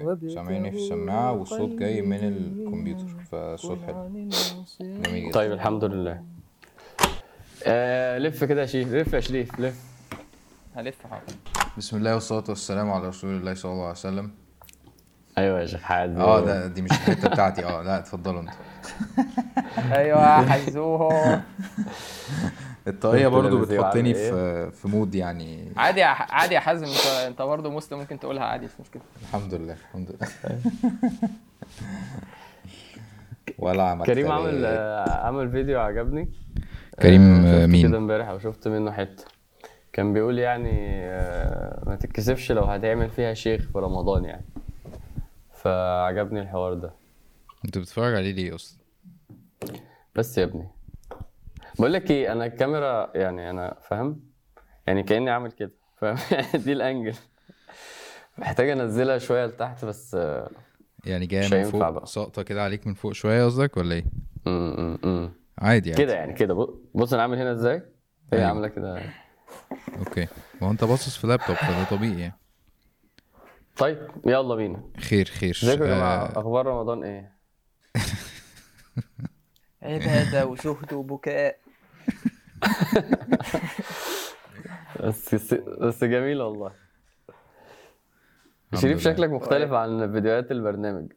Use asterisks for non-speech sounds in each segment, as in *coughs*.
okay. سامعني في السماعة والصوت جاي من الكمبيوتر فالصوت حلو. جميل جدا. طيب الحمد لله. آه لف كده يا شريف. لف يا شريف لف. هلف حاضر. بسم الله والصلاة والسلام على رسول الله صلى الله عليه وسلم. أيوه يا شيخ حازم آه ده دي مش الحتة بتاعتي. آه لا اتفضلوا أنتوا. *laughs* أيوه حزوه. *laughs* الطاقية كنت برضو إيه بتحطني في في mood يعني. عادي يا ح- عادي يا حازم انت انت برضه مسلم ممكن تقولها عادي مش مشكلة. الحمد لله الحمد لله. *laughs* ولا عملت كريم آه، عامل فيديو عجبني. كريم آه، مين؟ كده امبارح أو شفت منه حتة. كان بيقول يعني آه، ما تتكسفش لو هتعمل فيها شيخ في رمضان يعني. فعجبني الحوار ده. انت بتتفرج عليه ليه أصلا؟ بس يا ابني. بقول لك إيه أنا الكاميرا يعني أنا فاهم؟ يعني كأني عامل كده فاهم؟ *laughs* يعني دي الأنجل. محتاج أنزلها شوية لتحت بس يعني جاية مش من هينفع فوق بقى. ساقطة كده عليك من فوق شوية قصدك ولا إيه؟ م- م- م. عادي يعني كده يعني كده. بص- بص أنا عامل هنا إزاي؟ هي أيوة. عاملة كده. أوكي. ما هو أنت باصص في لابتوب فده طبيعي يعني. طيب يلا بينا. خير خير. إزيكم يا جماعة؟ آه، أخبار رمضان إيه؟ *laughs* *laughs* عبادة وزهد وبكاء. بس بس, جميل والله. شريف. شكلك مختلف عن فيديوهات البرنامج.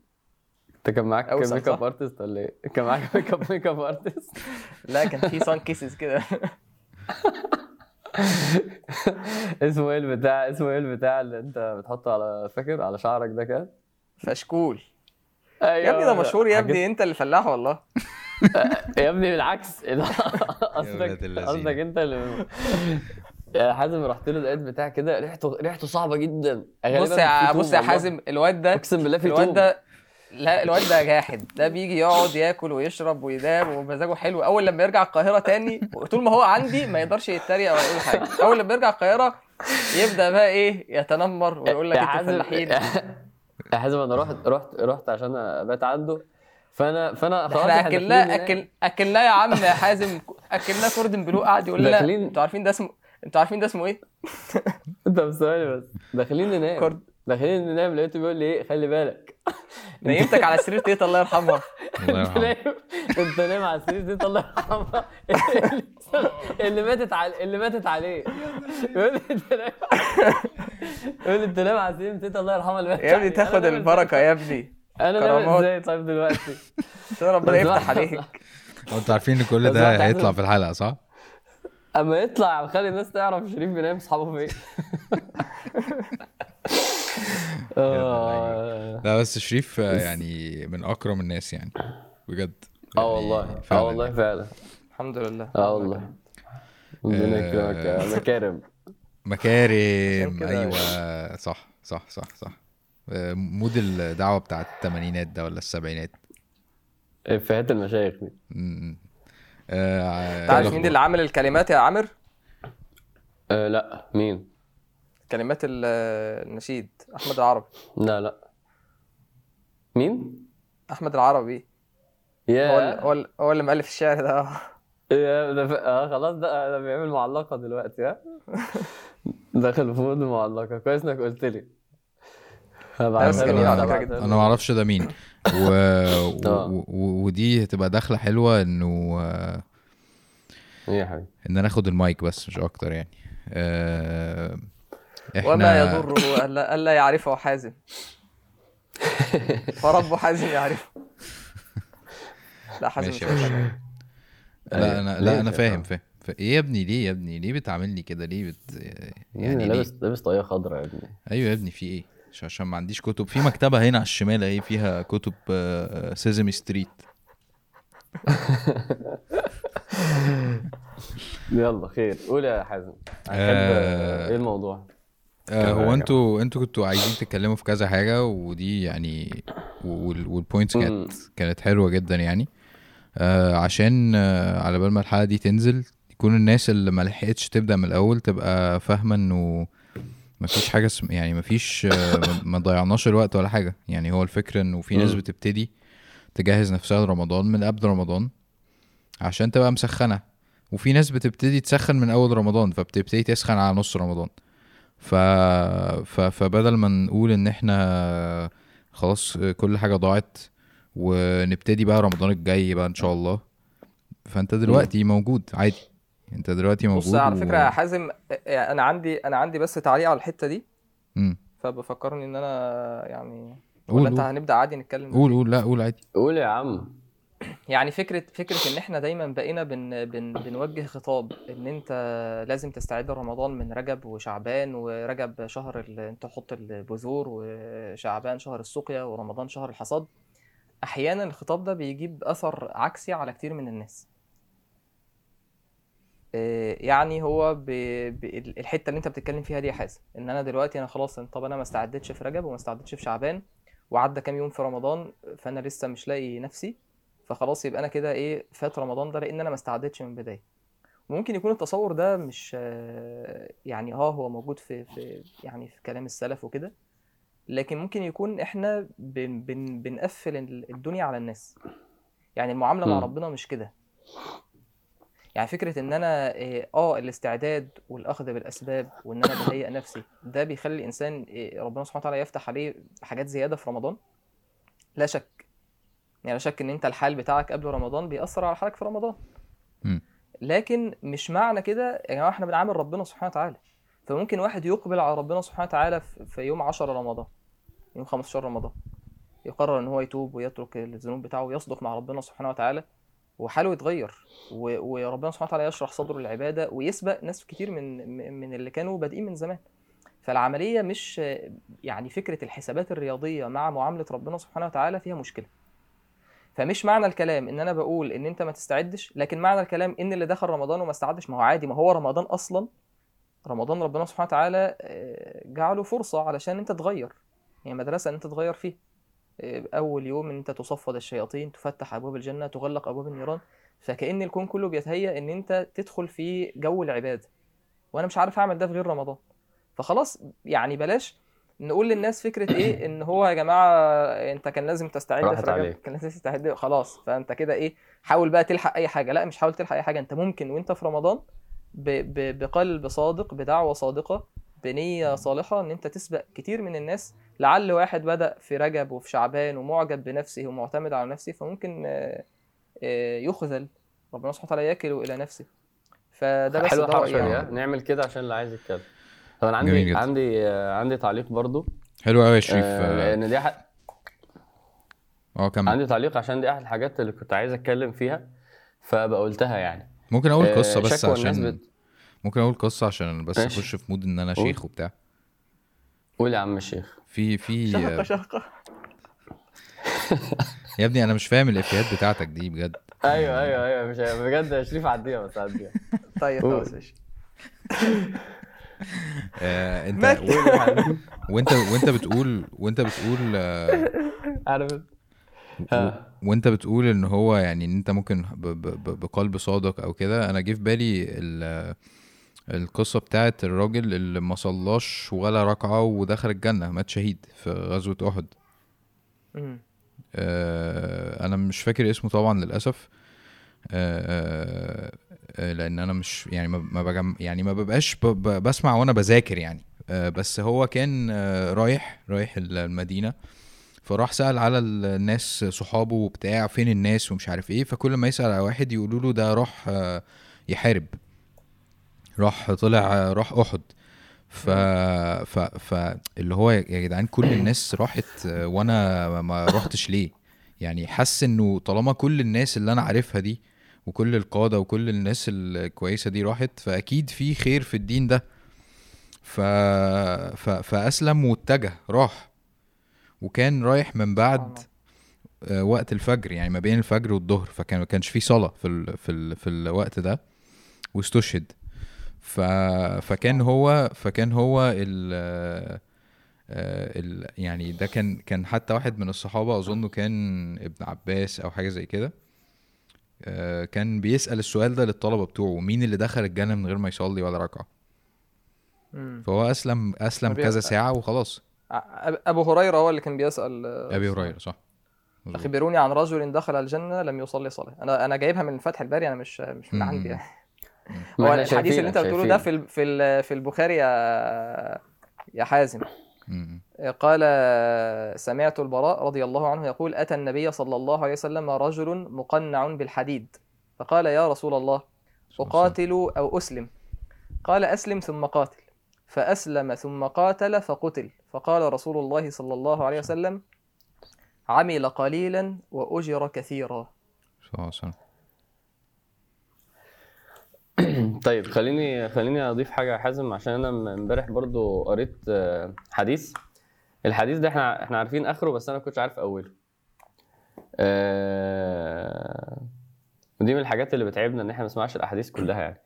انت كان معاك makeup artist ولا إيه؟ كان معاك ميك اب ميك اب ارتست لا كان في sun kisses كده. *laughs* اسمه إيه البتاع اسمه إيه البتاع اللي أنت بتحطه على فاكر؟ على شعرك ده كده؟ فشكول. أيوه يا ابني ده مشهور يا ابني أنت اللي فلاح والله. يا ابني بالعكس. *laughs* ولاد قصدك. قصدك أنت اللي يا حازم رحت له لقيت بتاع كده ريحته ريحته صعبة جدا. بص يا بص يا. حازم الواد ده أقسم بالله في الواد ده لا الواد ده جاحد. ده بيجي يقعد ياكل ويشرب وينام ومزاجه حلو. أول لما يرجع القاهرة تاني طول ما هو عندي ما يقدرش يتريق ولا يقول حاجة. أول لما يرجع القاهرة يبدأ بقى إيه؟ يتنمر ويقول لك حازم فلاحين. يا حازم أنا رحت رحت رحت عشان أبات عنده. فانا فانا إحنا اكلناه أكل اكلناه يا عم يا حازم. اكلناه cordon bleu قاعد يقول لنا داخلين- أنتوا عارفين ده اسمه أنتوا عارفين ده اسمه إيه؟ *laughs* انت بس ثواني بس. داخلين ننام كورد. داخلين ننام لقيته بيقول لي إيه؟ خلي بالك. *laughs* نيمتك على سرير تيتا الله يرحمها. *laughs* الله انت نايم انت نايم على السرير دي الله يرحمها. اللي ماتت على اللي ماتت عليه. يقول لي انت نايم يقول لي انت نايم على السرير تيتا الله يرحمها اللي ماتت يا ابني. تاخد البركة؟ يا ابني. أنا نايم كرامات. إزاي طيب دلوقتي؟ *laughs* ربنا يفتح *laughs* عليك. هو *laughs* أنتوا عارفين إن كل ده هيطلع. في الحلقة صح؟ أما يطلع خلي الناس تعرف شريف بينام أصحابه فين؟ آه. لا بس شريف آه، يعني من أكرم الناس يعني بجد. آه يعني والله. آه فعلاً والله يعني. فعلا. الحمد لله. آه والله. ربنا آه. يكرمك يا مكارم. مكارم. أيوه. صح صح صح صح. آه، مود الدعوة بتاعت الثمانينات ده ولا السبعينات؟ افيهات المشايخ دي. آه، انت عارف مين اللي عامل الكلمات يا عامر؟ آه لا. مين؟ كلمات ال- النشيد أحمد العربي. لا لا. مين؟ أحمد العربي. هو اللي يا هو اللي, هو اللي مؤلف الشعر ده. يا ده ف... آه خلاص ده ده بيعمل معلقة دلوقتي ها؟ *laughs* داخل في مود معلقة. كويس إنك قلت لي. بس جميل على جدا. له. أنا ما أعرفش ده مين. و... *laughs* و... و... ودي هتبقى دخلة حلوة إنه إيه يا حبيبي؟ إن أنا آخد المايك بس مش أكتر يعني. آه، إحنا وما يضره الا ألا يعرفه حازم. *laughs* فرب حازم يعرفه. لا حازم ماشي. لا أنا ليه لا أنا؟ فاهم فاهم. ف- إيه يا ابني ليه يا ابني؟ ليه بتعاملني كده؟ ليه بت... يعني ليه؟ لابس لابس طاقية خضراء يا ابني. أيوه يا ابني في إيه؟ عشان ما عنديش كتب. في مكتبة هنا على الشمال أهي فيها كتب Sesame Street *laughs* يلا خير. قول يا حازم. آه، إيه الموضوع؟ آه هو أنتوا أنتوا كنتوا عايزين تتكلموا في كذا حاجة ودي يعني وال- والبوينتس. كانت كانت حلوة جدا يعني. آه عشان آه على بال ما الحلقة دي تنزل يكون الناس اللي ما لحقتش تبدأ من الأول تبقى فاهمة إنه مفيش حاجة اسم يعني مفيش ما- ضيعناش الوقت ولا حاجة. يعني هو الفكرة إنه في ناس. بتبتدي تجهز نفسها لرمضان من قبل رمضان عشان تبقى مسخنة. وفي ناس بتبتدي تسخن من أول رمضان فبتبتدي تسخن على نص رمضان. ف... ف... فبدل ما نقول إن إحنا خلاص كل حاجة ضاعت ونبتدي بقى رمضان الجاي بقى إن شاء الله فأنت دلوقتي موجود عادي. انت دلوقتي موجود بص على فكرة و... يا حازم آه، أنا عندي أنا عندي بس تعليق على الحتة دي. مم. فبفكرني إن أنا يعني قول ولا انت. هنبدأ عادي نتكلم قول قول. لا قول عادي. قول يا عم. يعني فكرة فكرة إن إحنا دايما بقينا بن بن بنوجه خطاب إن أنت لازم تستعد رمضان من رجب وشعبان ورجب شهر ال... أنت تحط البذور وشعبان شهر السقيا ورمضان شهر الحصاد. أحيانا الخطاب ده بيجيب أثر عكسي على كتير من الناس. يعني هو ب... ب... الحتة اللي انت بتتكلم فيها دي يا حازم ان أنا دلوقتي أنا خلاص طب أنا ما استعدتش في رجب وما استعدتش في شعبان وعدى كام يوم في رمضان فانا لسه مش لاقي نفسي فخلاص يبقى أنا كده إيه فات رمضان ده لأن أنا ما استعدتش من البدايه ممكن يكون التصور ده مش آه، يعني آه هو موجود في في يعني في كلام السلف وكده لكن ممكن يكون إحنا بن بن بنقفل ال- الدنيا على الناس. يعني المعاملة مع. ربنا مش كده. يعني فكرة إن أنا آه آه، الاستعداد والأخذ بالأسباب وإن أنا بهيئ نفسي ده بيخلي الإنسان آه، ربنا سبحانه وتعالى يفتح عليه حاجات زيادة في رمضان؟ لا شك. يعني لا شك إن أنت الحال بتاعك قبل رمضان بيأثر على حالك في رمضان. لكن مش معنى كده يا جماعة إحنا بنعامل ربنا سبحانه وتعالى. فممكن واحد يقبل على ربنا سبحانه وتعالى في في يوم 10 رمضان يوم 15 رمضان يقرر إن هو يتوب ويترك الذنوب بتاعه ويصدق مع ربنا سبحانه وتعالى وحاله يتغير. وربنا سبحانه وتعالى يشرح صدره للعبادة ويسبق ناس كتير من من اللي كانوا بادئين من زمان. فالعملية مش يعني فكرة الحسابات الرياضية مع معاملة ربنا سبحانه وتعالى فيها مشكلة. فمش معنى الكلام إن أنا بقول إن أنت ما تستعدش لكن معنى الكلام إن اللي دخل رمضان وما استعدش ما هو عادي ما هو رمضان أصلا. رمضان ربنا سبحانه وتعالى آه، جعله فرصة علشان أنت تغير. يعني مدرسة إن أنت تغير فيه آه، أول يوم إن أنت تصفد الشياطين تفتح أبواب الجنة تغلق أبواب النيران. فكأن الكون كله بيتهيأ إن أنت تدخل في جو العبادة. وأنا مش عارف أعمل ده في غير رمضان. فخلاص يعني بلاش نقول للناس فكرة إيه؟ *coughs* إن هو يا جماعة أنت كان لازم تستعد في رجب. كان لازم تستعد خلاص. فأنت كده إيه؟ حاول بقى تلحق أي حاجة. لا مش حاول تلحق أي حاجة. أنت ممكن وأنت في رمضان ب... ب... بقلب صادق بدعوة صادقة بنية صالحة إن أنت تسبق كتير من الناس. لعل واحد بدأ في رجب وفي شعبان ومعجب بنفسه ومعتمد على نفسه فممكن آه، آه، يخذل. ربنا سبحانه وتعالى يكله إلى نفسه. فده بس حلو ده يا يعني. نعمل كده عشان اللي عايز يتكلم. طب أنا جميل عندي جدا. عندي آه، عندي تعليق برضو. حلو قوي يا شريف. آه لأن دي ح... آه، كمل. عندي تعليق عشان دي أحد الحاجات اللي كنت عايز أتكلم فيها فبقولتها يعني. ممكن أقول قصة بس عشان بت... ممكن أقول قصة عشان بس ماشي. أخش في مود إن أنا. شيخ وبتاع قول يا عم الشيخ في في شهقة شهقة *laughs* يا ابني أنا مش فاهم الإفيهات بتاعتك دي بجد أيوه أيوه أيوه مش بجد يا شريف عديها بس عديها طيب. خلاص ماشي *laughs* آه أنت. وأنت وأنت بتقول وأنت بتقول آه عارف. وأنت بتقول إن هو يعني إن أنت ممكن بقلب صادق أو كده أنا جه في بالي ال... القصة بتاعت الراجل اللي ما صلاش ولا ركعة ودخل الجنة مات شهيد في غزوة أحد. مم. آه، أنا مش فاكر اسمه طبعا للأسف. آه، آه، لأن أنا مش يعني ما بجم يعني ما ببقاش بسمع وأنا بذاكر يعني. آه، بس هو كان آه، رايح رايح ال- المدينة. فراح سأل على الناس صحابه وبتاع فين الناس ومش عارف إيه. فكل ما يسأل على واحد يقولوا له ده راح آه، يحارب. راح طلع راح أحد. ف ف ف اللي هو يا جدعان كل الناس راحت وأنا ما- رحتش ليه؟ يعني حس إنه طالما كل الناس اللي أنا عارفها دي وكل القادة وكل الناس الكويسة دي راحت فأكيد في خير في الدين ده. ف... ف... فأسلم واتجه راح. وكان رايح من بعد آه، وقت الفجر يعني ما بين الفجر والظهر فكان ما كانش في صلاة في ال... في ال... في الوقت ده واستشهد. ف... فكان هو فكان هو ال... آه، ال... يعني ده كان كان حتى واحد من الصحابة أظنه كان ابن عباس أو حاجة زي كده آه، كان بيسأل السؤال ده للطلبة بتوعه مين اللي دخل الجنة من غير ما يصلي ولا ركعة؟ مم. فهو أسلم أسلم طب كذا ساعة وخلاص. أبو هريرة هو اللي كان بيسأل آه، أبي هريرة صح. أخبروني عن رجل دخل الجنة لم يصلي صلاة. أنا أنا جايبها من فتح الباري أنا مش مش من. عندي يعني. هو الحديث اللي أنت بتقوله ده في في في البخاري يا يا حازم. قال سمعت البراء رضي الله عنه يقول أتى النبي صلى الله عليه وسلم رجل مقنع بالحديد. فقال يا رسول الله أقاتل أو أسلم؟ قال أسلم ثم قاتل. فأسلم ثم قاتل فقتل. فقال رسول الله صلى الله عليه وسلم عمل قليلا وأجر كثيرا. صلى الله عليه وسلم. *clears throat* طيب خليني خليني أضيف حاجة يا حازم عشان أنا امبارح برضو قريت آه، حديث. الحديث ده إحنا إحنا عارفين آخره بس أنا ما كنتش عارف أوله. آه، ودي من الحاجات اللي بتعبنا إن إحنا ما نسمعش الأحاديث كلها يعني.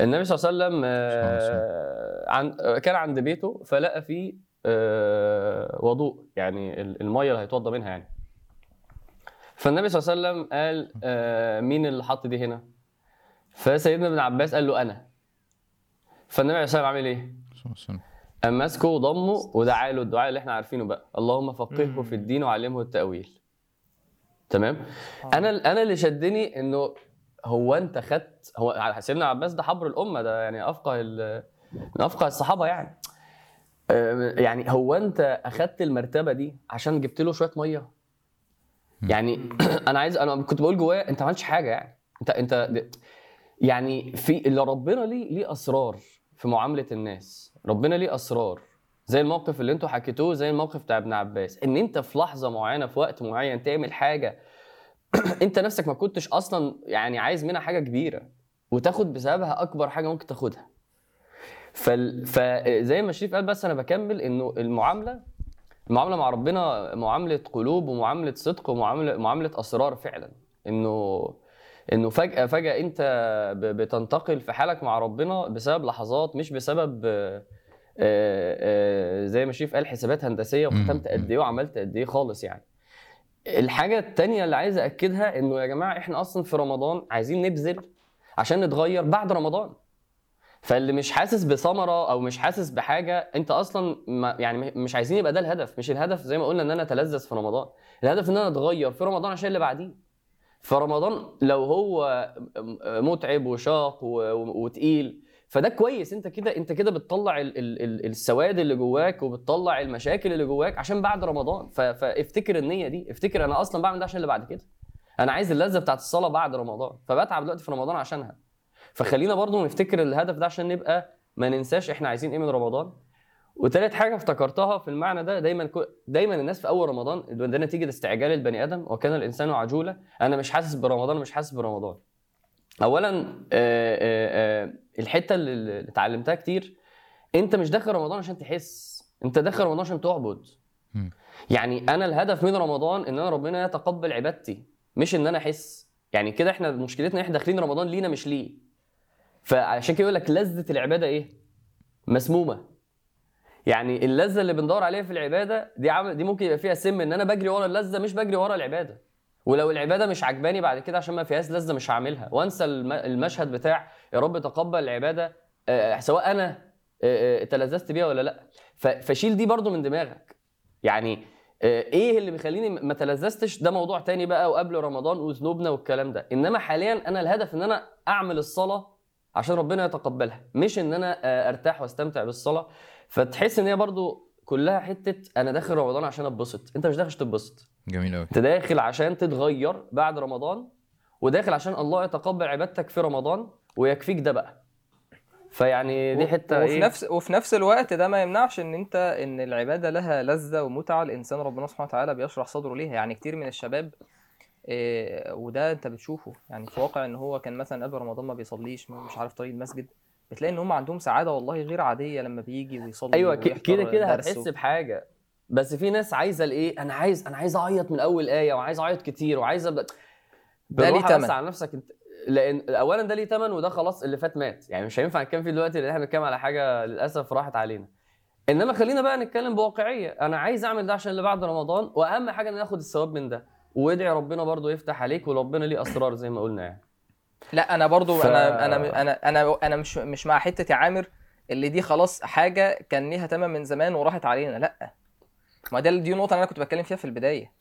النبي صلى الله عليه وسلم آه، عن كان عند بيته فلقى فيه آه، وضوء يعني ال- المية اللي هيتوضى منها يعني. فالنبي صلى الله عليه وسلم قال مين اللي حط دي هنا؟ فسيدنا ابن عباس قال له أنا. فالنبي عليه الصلاة والسلام عامل إيه؟ قام ماسكه وضمه ودعا له الدعاء اللي إحنا عارفينه بقى. اللهم فقهه. في الدين وعلمه التأويل. تمام؟ آه. أنا أنا اللي شدني إنه هو أنت خدت هو سيدنا عباس ده حبر الأمة ده يعني أفقه ال- من أفقه الصحابة يعني. آه، يعني هو أنت أخدت المرتبة دي عشان جبت له شوية مية؟ يعني *clears throat* أنا عايز أنا كنت بقول جوايا أنت ما عملتش حاجة يعني. أنت أنت يعني في اللي ربنا ليه ليه أسرار في معاملة الناس؟ ربنا ليه أسرار؟ زي الموقف اللي أنتوا حكيتوه زي الموقف بتاع ابن عباس إن أنت في لحظة معينة في وقت معين تعمل حاجة *clears throat* أنت نفسك ما كنتش أصلا يعني عايز منها حاجة كبيرة وتاخد بسببها أكبر حاجة ممكن تاخدها. فال... فزي ما شريف قال بس أنا بكمل إنه المعاملة المعاملة مع ربنا معاملة قلوب ومعاملة صدق ومعامله معاملة أسرار فعلا. إنه إنه فجأة فجأة أنت بتنتقل في حالك مع ربنا بسبب لحظات مش بسبب زي ما شريف قال حسابات هندسية وختمت. قد إيه وعملت قد إيه خالص يعني. الحاجة التانية اللي عايز اكدها إنه يا جماعة إحنا أصلا في رمضان عايزين نبذل عشان نتغير بعد رمضان. فاللي مش حاسس بثمرة أو مش حاسس بحاجة أنت أصلا ما يعني مش عايزين يبقى ده الهدف. مش الهدف زي ما قلنا إن أنا أتلذذ في رمضان. الهدف إن أنا أتغير في رمضان عشان اللي بعديه. فرمضان لو هو متعب وشاق وتقيل فده كويس. انت كده انت كده بتطلع ال ال ال السواد اللي جواك وبتطلع المشاكل اللي جواك عشان بعد رمضان. فافتكر النية دي. افتكر أنا أصلا بعمل ده عشان اللي بعد كده. أنا عايز اللذة بتاعت الصلاة بعد رمضان. فبتعب دلوقتي في رمضان عشانها. فخلينا برضو نفتكر الهدف ده عشان نبقى ما ننساش إحنا عايزين إيه من رمضان. وتالت حاجة افتكرتها في المعنى ده دايما كو- دايما الناس في أول رمضان ده نتيجه استعجال البني آدم وكان الإنسان عجولا أنا مش حاسس برمضان مش حاسس برمضان. اولا آه، آه، آه، الحتة اللي اتعلمتها كتير أنت مش داخل رمضان عشان تحس أنت داخل رمضان عشان تعبد. يعني أنا الهدف من رمضان إن أنا ربنا يتقبل عبادتي مش إن أنا أحس. يعني كده إحنا مشكلتنا إحنا داخلين رمضان لينا مش ليه. فعشان كده يقول لك لذة العبادة إيه؟ مسمومة. يعني اللذة اللي بندور عليها في العبادة دي عمل دي ممكن يبقى فيها سم إن أنا بجري ورا اللذة مش بجري ورا العبادة. ولو العبادة مش عجباني بعد كده عشان ما فيهاش لذة مش هعملها. وأنسى الم- المشهد بتاع يا رب تقبل العبادة آه، سواء أنا آه، آه، تلذذت بيها ولا لأ. فشيل دي برضو من دماغك. يعني آه، إيه اللي بيخليني ما تلذذتش ده موضوع تاني بقى وقبل رمضان وذنوبنا والكلام ده. إنما حاليا أنا الهدف إن أنا أعمل الصلاة عشان ربنا يتقبلها مش إن أنا آه، أرتاح وأستمتع بالصلاة. فتحس إن هي برضو كلها حتة أنا داخل رمضان عشان أتبسط. أنت مش داخل عشان تتبسط. جميل قوي أنت داخل عشان تتغير بعد رمضان وداخل عشان الله يتقبل عبادتك في رمضان ويكفيك ده بقى. فيعني دي حتة وفي إيه؟ نفس وفي نفس الوقت ده ما يمنعش إن أنت إن العبادة لها لذة ومتعة. الإنسان ربنا سبحانه وتعالى بيشرح صدره ليها. يعني كتير من الشباب إيه وده أنت بتشوفه. يعني في واقع إن هو كان مثلا قبل رمضان ما بيصليش مش عارف طريق المسجد. بتلاقي إن هم عندهم سعادة والله غير عادية لما بيجي ويصلي أيوه كده كده هتحس بحاجة. بس في ناس عايزة الإيه؟ أنا عايز أنا عايز أعيط من أول آية وعايز أعيط كتير وعايز ابدا ده ليه تمن. على نفسك أنت. لأن اولا ده ليه ثمن وده خلاص اللي فات مات. يعني مش هينفع نتكلم فيه دلوقتي لأن إحنا بنتكلم على حاجة للأسف راحت علينا. إنما خلينا بقى نتكلم بواقعية. أنا عايز أعمل ده عشان اللي بعد رمضان وأهم حاجة إن ناخد الثواب من ده. وادعي ربنا برضو يفتح عليك وربنا ليه أسرار زي ما قلنا يعني. لا أنا برضو ف- أنا أنا أنا أنا أنا مش مش مع حتة يا عامر اللي دي خلاص حاجة كان ليها تمن من زمان وراحت علينا لا. ما ده دي النقطة اللي أنا كنت بتكلم فيها في البداية.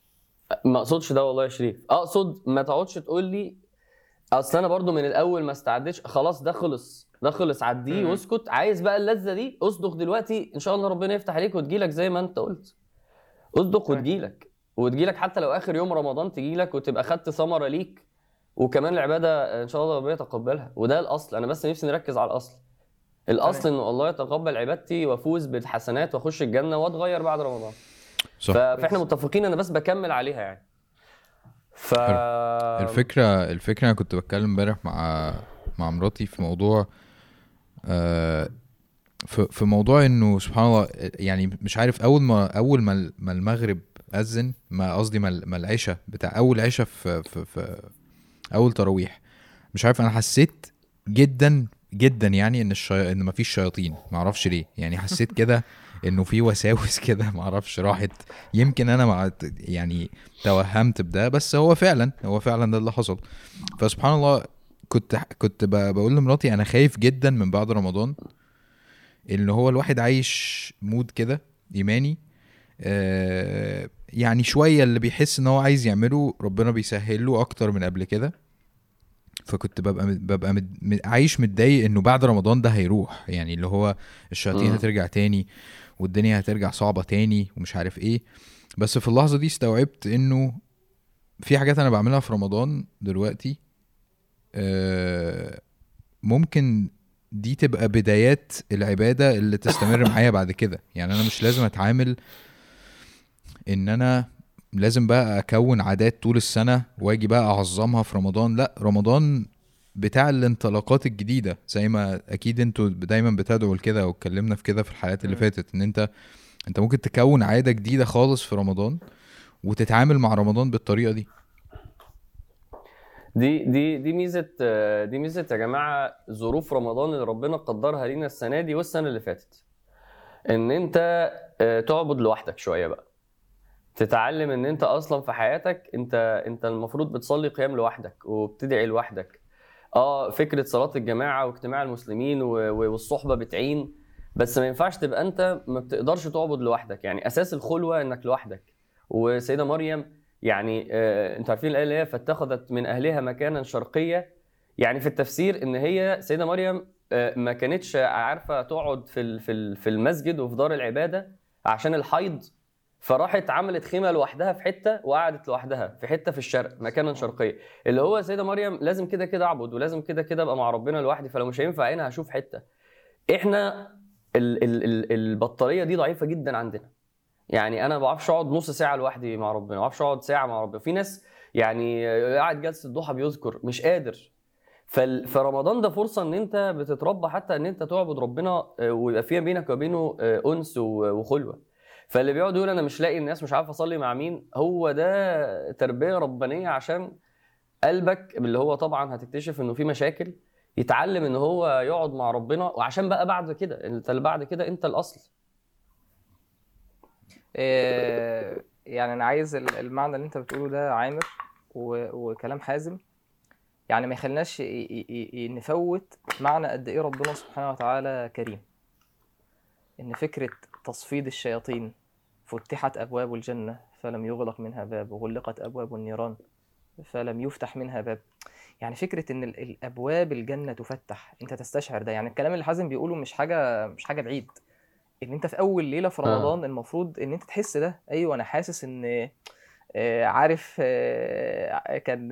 ما أقصدش ده والله يا شريف. أقصد ما تقعدش تقول لي أصل أنا برضو من الأول ما استعدتش خلاص ده خلص ده خلص عديه. واسكت. عايز بقى اللذة دي أصدق دلوقتي إن شاء الله ربنا يفتح عليك وتجيلك زي ما أنت قلت. أصدق. وتجيلك. وتجيلك حتى لو آخر يوم رمضان تجيلك وتبقى خدت ثمرة ليك. وكمان العبادة إن شاء الله ربنا يتقبلها. وده الأصل. أنا بس نفسي نركز على الأصل. الأصل. إنه الله يتقبل عبادتي وأفوز بالحسنات وأخش الجنة وأتغير بعد رمضان. صح. فإحنا متفقين أنا بس بكمل عليها يعني. ف الفكرة الفكرة أنا كنت بتكلم امبارح مع مع مراتي في موضوع آه في في موضوع إنه سبحان الله يعني مش عارف أول ما أول ما ال- ما المغرب أذن ما قصدي ما العشاء بتاع أول عشاء في, في في اول تراويح مش عارف أنا حسيت جدا جدا يعني إن الشي... إن مفيش شياطين. معرفش ليه. يعني حسيت كده إنه في وساوس *laughs* كده معرفش راحت. يمكن أنا مع يعني توهمت بده بس هو فعلا هو فعلا ده اللي حصل. فسبحان الله كنت كنت بقول لمراتي أنا خايف جدا من بعد رمضان. ان هو الواحد عايش مود كده إيماني. آه يعني شوية اللي بيحس إن هو عايز يعمله ربنا بيسهل له أكتر من قبل كده. فكنت ببقى ببقى مد... مد- عايش متضايق إنه بعد رمضان ده هيروح. يعني اللي هو الشياطين مم. هترجع تاني والدنيا هترجع صعبة تاني ومش عارف إيه. بس في اللحظة دي استوعبت إنه في حاجات أنا بعملها في رمضان دلوقتي آه، ممكن دي تبقى بدايات العبادة اللي تستمر معايا بعد كده. يعني أنا مش لازم أتعامل إن أنا لازم بقى أكون عادات طول السنة وأجي بقى أعظمها في رمضان. لأ رمضان بتاع الانطلاقات الجديدة. زي ما أكيد أنتوا دايما بتدعوا لكده واتكلمنا في كده في الحلقات اللي. فاتت إن أنت أنت ممكن تكون عادة جديدة خالص في رمضان وتتعامل مع رمضان بالطريقة دي. دي دي دي ميزة دي ميزة يا جماعة ظروف رمضان اللي ربنا قدرها لينا السنة دي والسنة اللي فاتت. إن أنت آه، تعبد لوحدك شوية بقى. تتعلم إن أنت أصلا في حياتك أنت أنت المفروض بتصلي قيام لوحدك وبتدعي لوحدك. آه فكرة صلاة الجماعة واجتماع المسلمين والصحبة بتعين بس ما ينفعش تبقى أنت ما بتقدرش تعبد لوحدك. يعني أساس الخلوة إنك لوحدك. وسيدة مريم يعني آه أنتوا عارفين الآية اللي هي فاتخذت من أهلها مكانا شرقية. يعني في التفسير إن هي سيدة مريم آه ما كانتش عارفة تقعد في في المسجد وفي دار العبادة عشان الحيض. فراحت عملت خيمة لوحدها في حتة وقعدت لوحدها في حتة في الشرق مكانا شرقية. اللي هو سيدة مريم لازم كده كده أعبد ولازم كده كده أبقى مع ربنا لوحدي فلو مش هينفع هنا هشوف حتة. إحنا ال ال ال البطارية دي ضعيفة جدا عندنا. يعني أنا ما بعرفش أقعد نص ساعة لوحدي مع ربنا ما بعرفش أقعد ساعة مع ربنا. في ناس يعني قاعد جلسة الضحى بيذكر مش قادر. فال- فرمضان ده فرصة إن أنت بتتربى حتى إن أنت تعبد ربنا آه، ويبقى فيها بينك وبينه آه، أنس وخلوة. فاللي بيقعد يقول أنا مش لاقي الناس مش عارف أصلي مع مين هو ده تربية ربانية عشان قلبك اللي هو طبعا هتكتشف إنه في مشاكل يتعلم إن هو يقعد مع ربنا. وعشان بقى بعد كده إنت اللي بعد كده إنت الأصل. آه، يعني أنا عايز ال- المعنى اللي أنت بتقوله ده عامر وكلام حازم. يعني ما يخليناش ي- ي- ي- نفوت معنى قد إيه ربنا سبحانه وتعالى كريم. إن فكرة تصفيد الشياطين. فتحت أبواب الجنة فلم يغلق منها باب. وغلقت أبواب النيران فلم يفتح منها باب. يعني فكرة إن ال- الأبواب الجنة تفتح أنت تستشعر ده. يعني الكلام اللي حازم بيقوله مش حاجة مش حاجة بعيد. إن أنت في أول ليلة في آه. رمضان المفروض إن أنت تحس ده. أيوه أنا حاسس إن آه، عارف آه، كان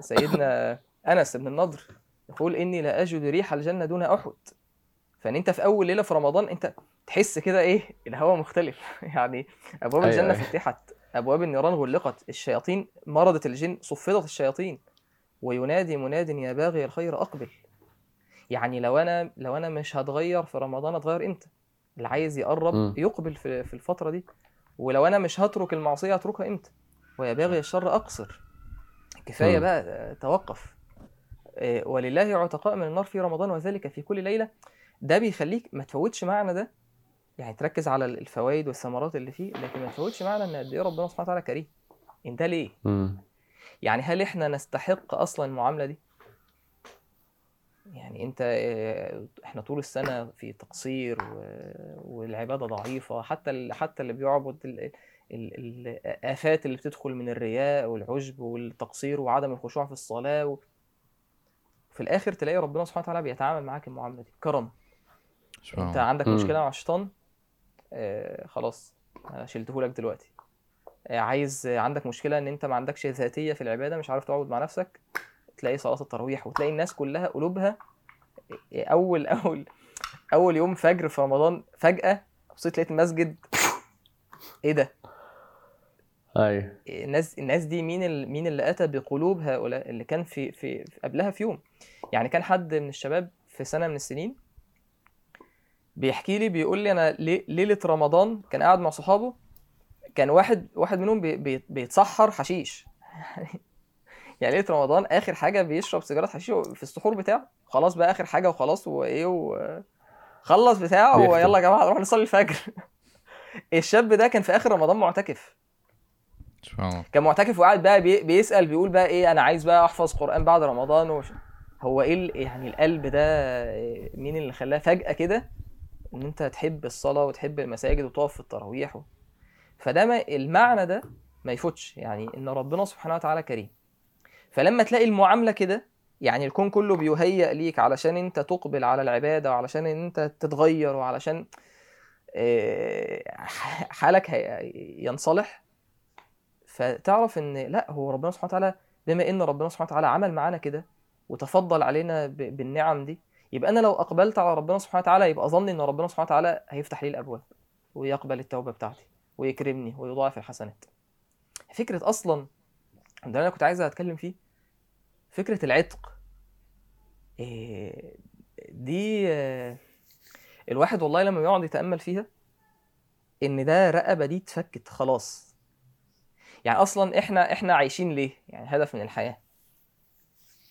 سيدنا أنس بن النضر يقول إني لا أجد ريح الجنة دون أحد. فان انت في اول ليله في رمضان انت تحس كده إيه؟ الهواء مختلف. *laughs* يعني ابواب أيوة، الجنه أيوة. فتحت ابواب النيران غلقت الشياطين مرضت الجن صفدت الشياطين. وينادي مناد يا باغي الخير أقبل. يعني لو أنا لو أنا مش هتغير في رمضان اتغير إمتى؟ اللي عايز يقرب مم. يقبل في في الفترة دي. ولو أنا مش هترك المعصية اتركها إمتى؟ ويا باغي الشر أقصر. كفاية مم. بقى آه، توقف. آه، ولله عتقاء من النار في رمضان وذلك في كل ليلة. ده بيخليك ما تفوتش معنى ده. يعني تركز على الفوائد والثمرات اللي فيه لكن ما تفوتش معنى إن قد إيه ربنا سبحانه وتعالى كريم. انت ليه؟ يعني هل إحنا نستحق أصلا المعاملة دي؟ يعني أنت آه، إحنا طول السنة في تقصير والعبادة ضعيفة حتى حتى اللي بيعبد ال- ال- الافات اللي بتدخل من الرياء والعجب والتقصير وعدم الخشوع في الصلاة و... في الآخر تلاقي ربنا سبحانه وتعالى بيتعامل معاك المعاملة دي كرم. انت الله. عندك. مشكلة مع الشيطان؟ آه خلاص أنا شلته لك دلوقتي. آه عايز آه عندك مشكلة إن أنت ما عندكش ذاتية في العبادة مش عارف تقعد مع نفسك تلاقي صلاة التراويح وتلاقي الناس كلها قلوبها آه، أول *laughs* أول أول يوم فجر في رمضان فجأة بصيت لقيت المسجد *laughs* إيه ده؟ أيوه. الناس الناس دي مين ال... مين اللي أتى بقلوب هؤلاء اللي كان في في في- قبلها في يوم؟ يعني كان حد من الشباب في سنة من السنين بيحكي لي بيقول لي أنا لي- ليلة رمضان كان قاعد مع صحابه كان واحد واحد منهم بي... بي... بيتسحر حشيش. *laughs* يعني ليلة رمضان آخر حاجة بيشرب سيجارة حشيش في السحور بتاعه. خلاص بقى آخر حاجة وخلاص وإيه و... خلص بتاعه. ويلا يا جماعة نروح نصلي الفجر. *laughs* الشاب ده كان في آخر رمضان معتكف. كان معتكف وقاعد بقى بي- بيسأل بيقول بقى إيه أنا عايز بقى أحفظ قرآن بعد رمضان. وش... هو إيه يعني القلب ده إيه، مين اللي خلاه فجأة كده؟ إن أنت تحب الصلاة وتحب المساجد وتقف في التراويح و... فده ما المعنى ده ما يفوتش يعني إن ربنا سبحانه وتعالى كريم. فلما تلاقي المعاملة كده يعني الكون كله بيهيأ ليك علشان أنت تقبل على العبادة وعلشان إن أنت تتغير وعلشان ح- حالك ينصلح فتعرف إن لأ هو ربنا سبحانه وتعالى بما إن ربنا سبحانه وتعالى عمل معانا كده وتفضل علينا بالنعم دي يبقى أنا لو أقبلت على ربنا سبحانه وتعالى يبقى أظن إن ربنا سبحانه وتعالى هيفتح لي الأبواب ويقبل التوبة بتاعتي ويكرمني ويضاعف الحسنات. فكرة أصلا ده أنا كنت عايز أتكلم فيه فكرة العتق إيه، دي آه، الواحد والله لما يقعد يتأمل فيها إن ده رقبة دي اتفكت خلاص. يعني أصلا إحنا إحنا عايشين ليه؟ يعني هدف من الحياة.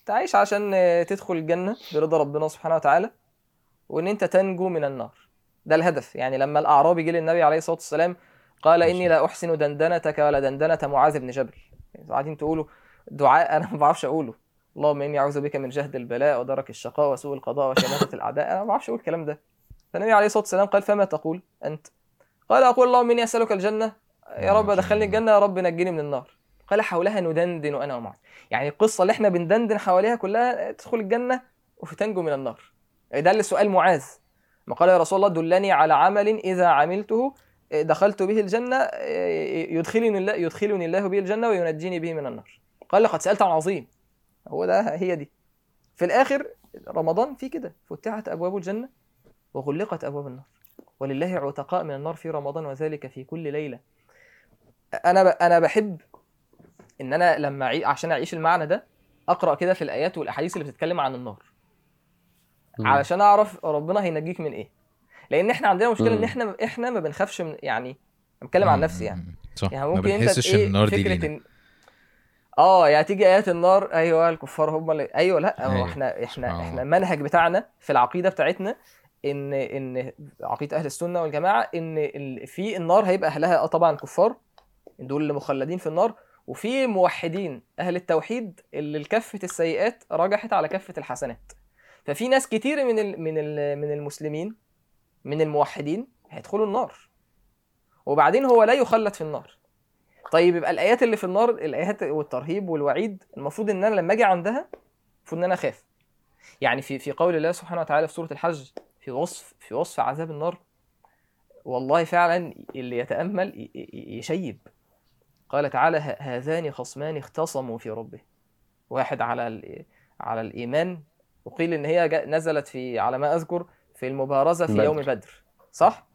انت عايش عشان آه، تدخل الجنة برضا ربنا سبحانه وتعالى وإن أنت تنجو من النار. ده الهدف. يعني لما الأعرابي جه للنبي عليه الصلاة والسلام قال إني لا أحسن دندنتك ولا دندنة معاذ بن جبل. يعني قاعدين تقولوا دعاء *laughs* أنا ما بعرفش أقوله. اللهم إني أعوذ بك من جهد البلاء ودرك الشقاء وسوء القضاء وشماتة الأعداء. أنا ما بعرفش أقول الكلام ده. فالنبي عليه الصلاة والسلام قال فما تقول أنت؟ قال أقول اللهم إني أسألك الجنة. يا رب ادخلني الجنة يا رب نجني من النار. قال حولها ندندن أنا ومعك يعني القصة اللي إحنا بندندن حواليها كلها تدخل الجنة وتنجو من النار. ده اللي سؤال معاذ. ما قال يا رسول الله دلني على عمل إذا عملته دخلت به الجنة يدخلني الله يدخلني الله به الجنة وينجيني به من النار. قال لقد سألت عن عظيم. هو ده هي دي. في الآخر رمضان في كده. فتحت أبواب الجنة وغلقت أبواب النار. ولله عتقاء من النار في رمضان وذلك في كل ليلة. أنا. أنا بحب إن أنا لما أعي... عشان أعيش المعنى ده أقرأ كده في الآيات والأحاديث اللي بتتكلم عن النار مم. علشان أعرف ربنا هينجيك من إيه لأن إحنا عندنا مشكلة إن مم. إحنا إحنا ما بنخافش من يعني بتكلم عن نفسي يعني صح يعني ما ممكن أنت بنحسش إيه إن النار دي لينا ان آه يعني تيجي آيات النار أيوه الكفار هم اللي أيوه لأ هو أيوة. إحنا إحنا سبحان إحنا. المنهج بتاعنا في العقيدة بتاعتنا إن إن عقيدة أهل السنة والجماعة إن في النار هيبقى أهلها آه طبعا كفار دول اللي مخلدين في النار وفي موحدين أهل التوحيد اللي كفه السيئات رجحت على كفه الحسنات. ففي ناس كتير من ال من ال من المسلمين من الموحدين هيدخلوا النار. وبعدين هو لا يخلد في النار. طيب يبقى الآيات اللي في النار الآيات والترهيب والوعيد المفروض إن أنا لما أجي عندها المفروض إن أنا أخاف. يعني في في قول الله سبحانه وتعالى في سورة الحج في وصف في وصف عذاب النار والله فعلا اللي يتأمل يشيب. قال تعالى "ه- هذان خصمان اختصموا في ربه. واحد على على الإيمان وقيل إن هي نزلت في على ما أذكر في المبارزة في بدر. يوم بدر. صح؟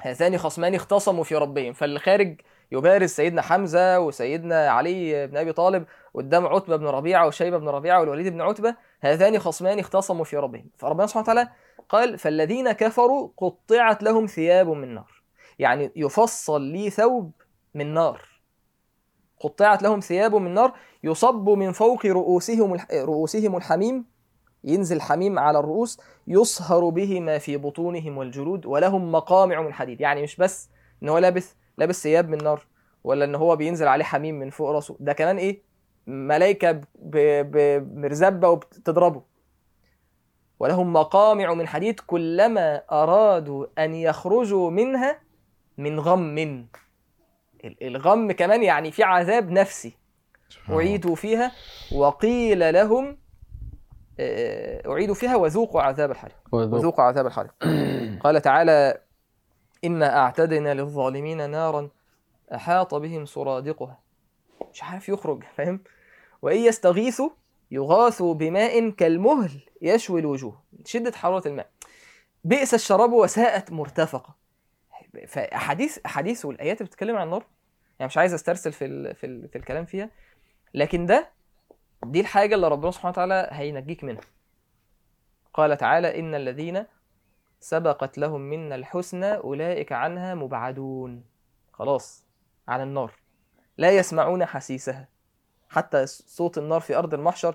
هذان خصمان اختصموا في ربهم. فاللي خارج يبارز سيدنا حمزة وسيدنا علي بن أبي طالب قدام عتبة بن ربيعة وشيبة بن ربيعة والوليد بن عتبة هذان خصمان اختصموا في ربهم. فربنا سبحانه وتعالى قال فالذين كفروا قطعت لهم ثياب من نار. يعني يفصل لي ثوب من نار. قطعت لهم ثياب من نار يصب من فوق رؤوسهم رؤوسهم الحميم ينزل حميم على الرؤوس يصهر به ما في بطونهم والجلود ولهم مقامع من حديد. يعني مش بس إن هو لابس لابس ثياب من نار ولا إن هو بينزل عليه حميم من فوق راسه. ده كمان إيه؟ ملائكه بمرزبه وبتضربه. ولهم مقامع من حديد كلما أرادوا أن يخرجوا منها من غم. الغم كمان يعني في عذاب نفسي سبحان الله. أعيدوا فيها وقيل لهم آه، اعيدوا فيها وذوقوا عذاب الحريق. وذوق. وذوقوا عذاب الحريق. *clears throat* قال تعالى إنا أعتدنا للظالمين نارا أحاط بهم سرادقها. مش عارف يخرج فاهم؟ وإن يستغيثوا يغاثوا بماء كالمهل يشوي الوجوه. شدة حرارة الماء. بئس الشراب وساءت مرتفقة. فأحاديث أحاديث والآيات اللي بتتكلم عن النار يعني مش عايز أسترسل في في, في الكلام فيها لكن ده دي الحاجة اللي ربنا سبحانه وتعالى هينجيك منها. قال تعالى إن الذين سبقت لهم منا الحسنى أولئك عنها مبعدون. خلاص عن النار. لا يسمعون حسيسها. حتى صوت النار في أرض المحشر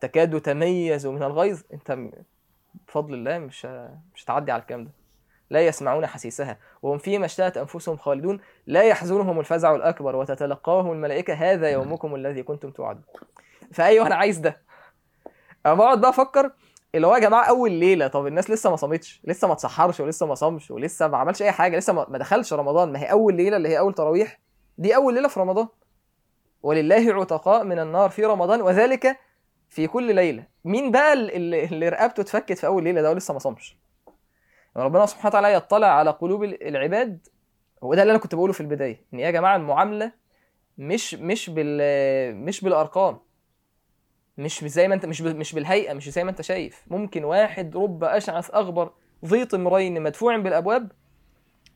تكاد تميز من الغيظ. أنت م- بفضل الله مش مش هتعدي على الكلام ده. لا يسمعون حسيسها وهم فيما اشتهت أنفسهم خالدون لا يحزنهم الفزع الأكبر وتتلقاهم الملائكة هذا يومكم الذي كنتم توعدون. فأيوه أنا عايز ده. أنا بقعد بقى أفكر اللي هو يا جماعة أول ليلة طب الناس لسه ما صامتش لسه ما اتسحرش ولسه ما صامش ولسه ما عملش أي حاجة لسه ما دخلش رمضان ما هي أول ليلة اللي هي أول تراويح دي أول ليلة في رمضان. ولله عتقاء من النار في رمضان وذلك في كل ليلة. مين بقى اللي, اللي رقبته اتفكت في أول ليلة ده ولسه ما صامش؟ ربنا سبحانه وتعالى يطلع على قلوب العباد هو ده اللي أنا كنت بقوله في البداية إن يا جماعة المعاملة مش مش بال مش بالأرقام مش زي ما انت مش مش بالهيئة مش زي ما أنت شايف. ممكن واحد رب أشعث أغبر ذي طمرين مدفوع بالأبواب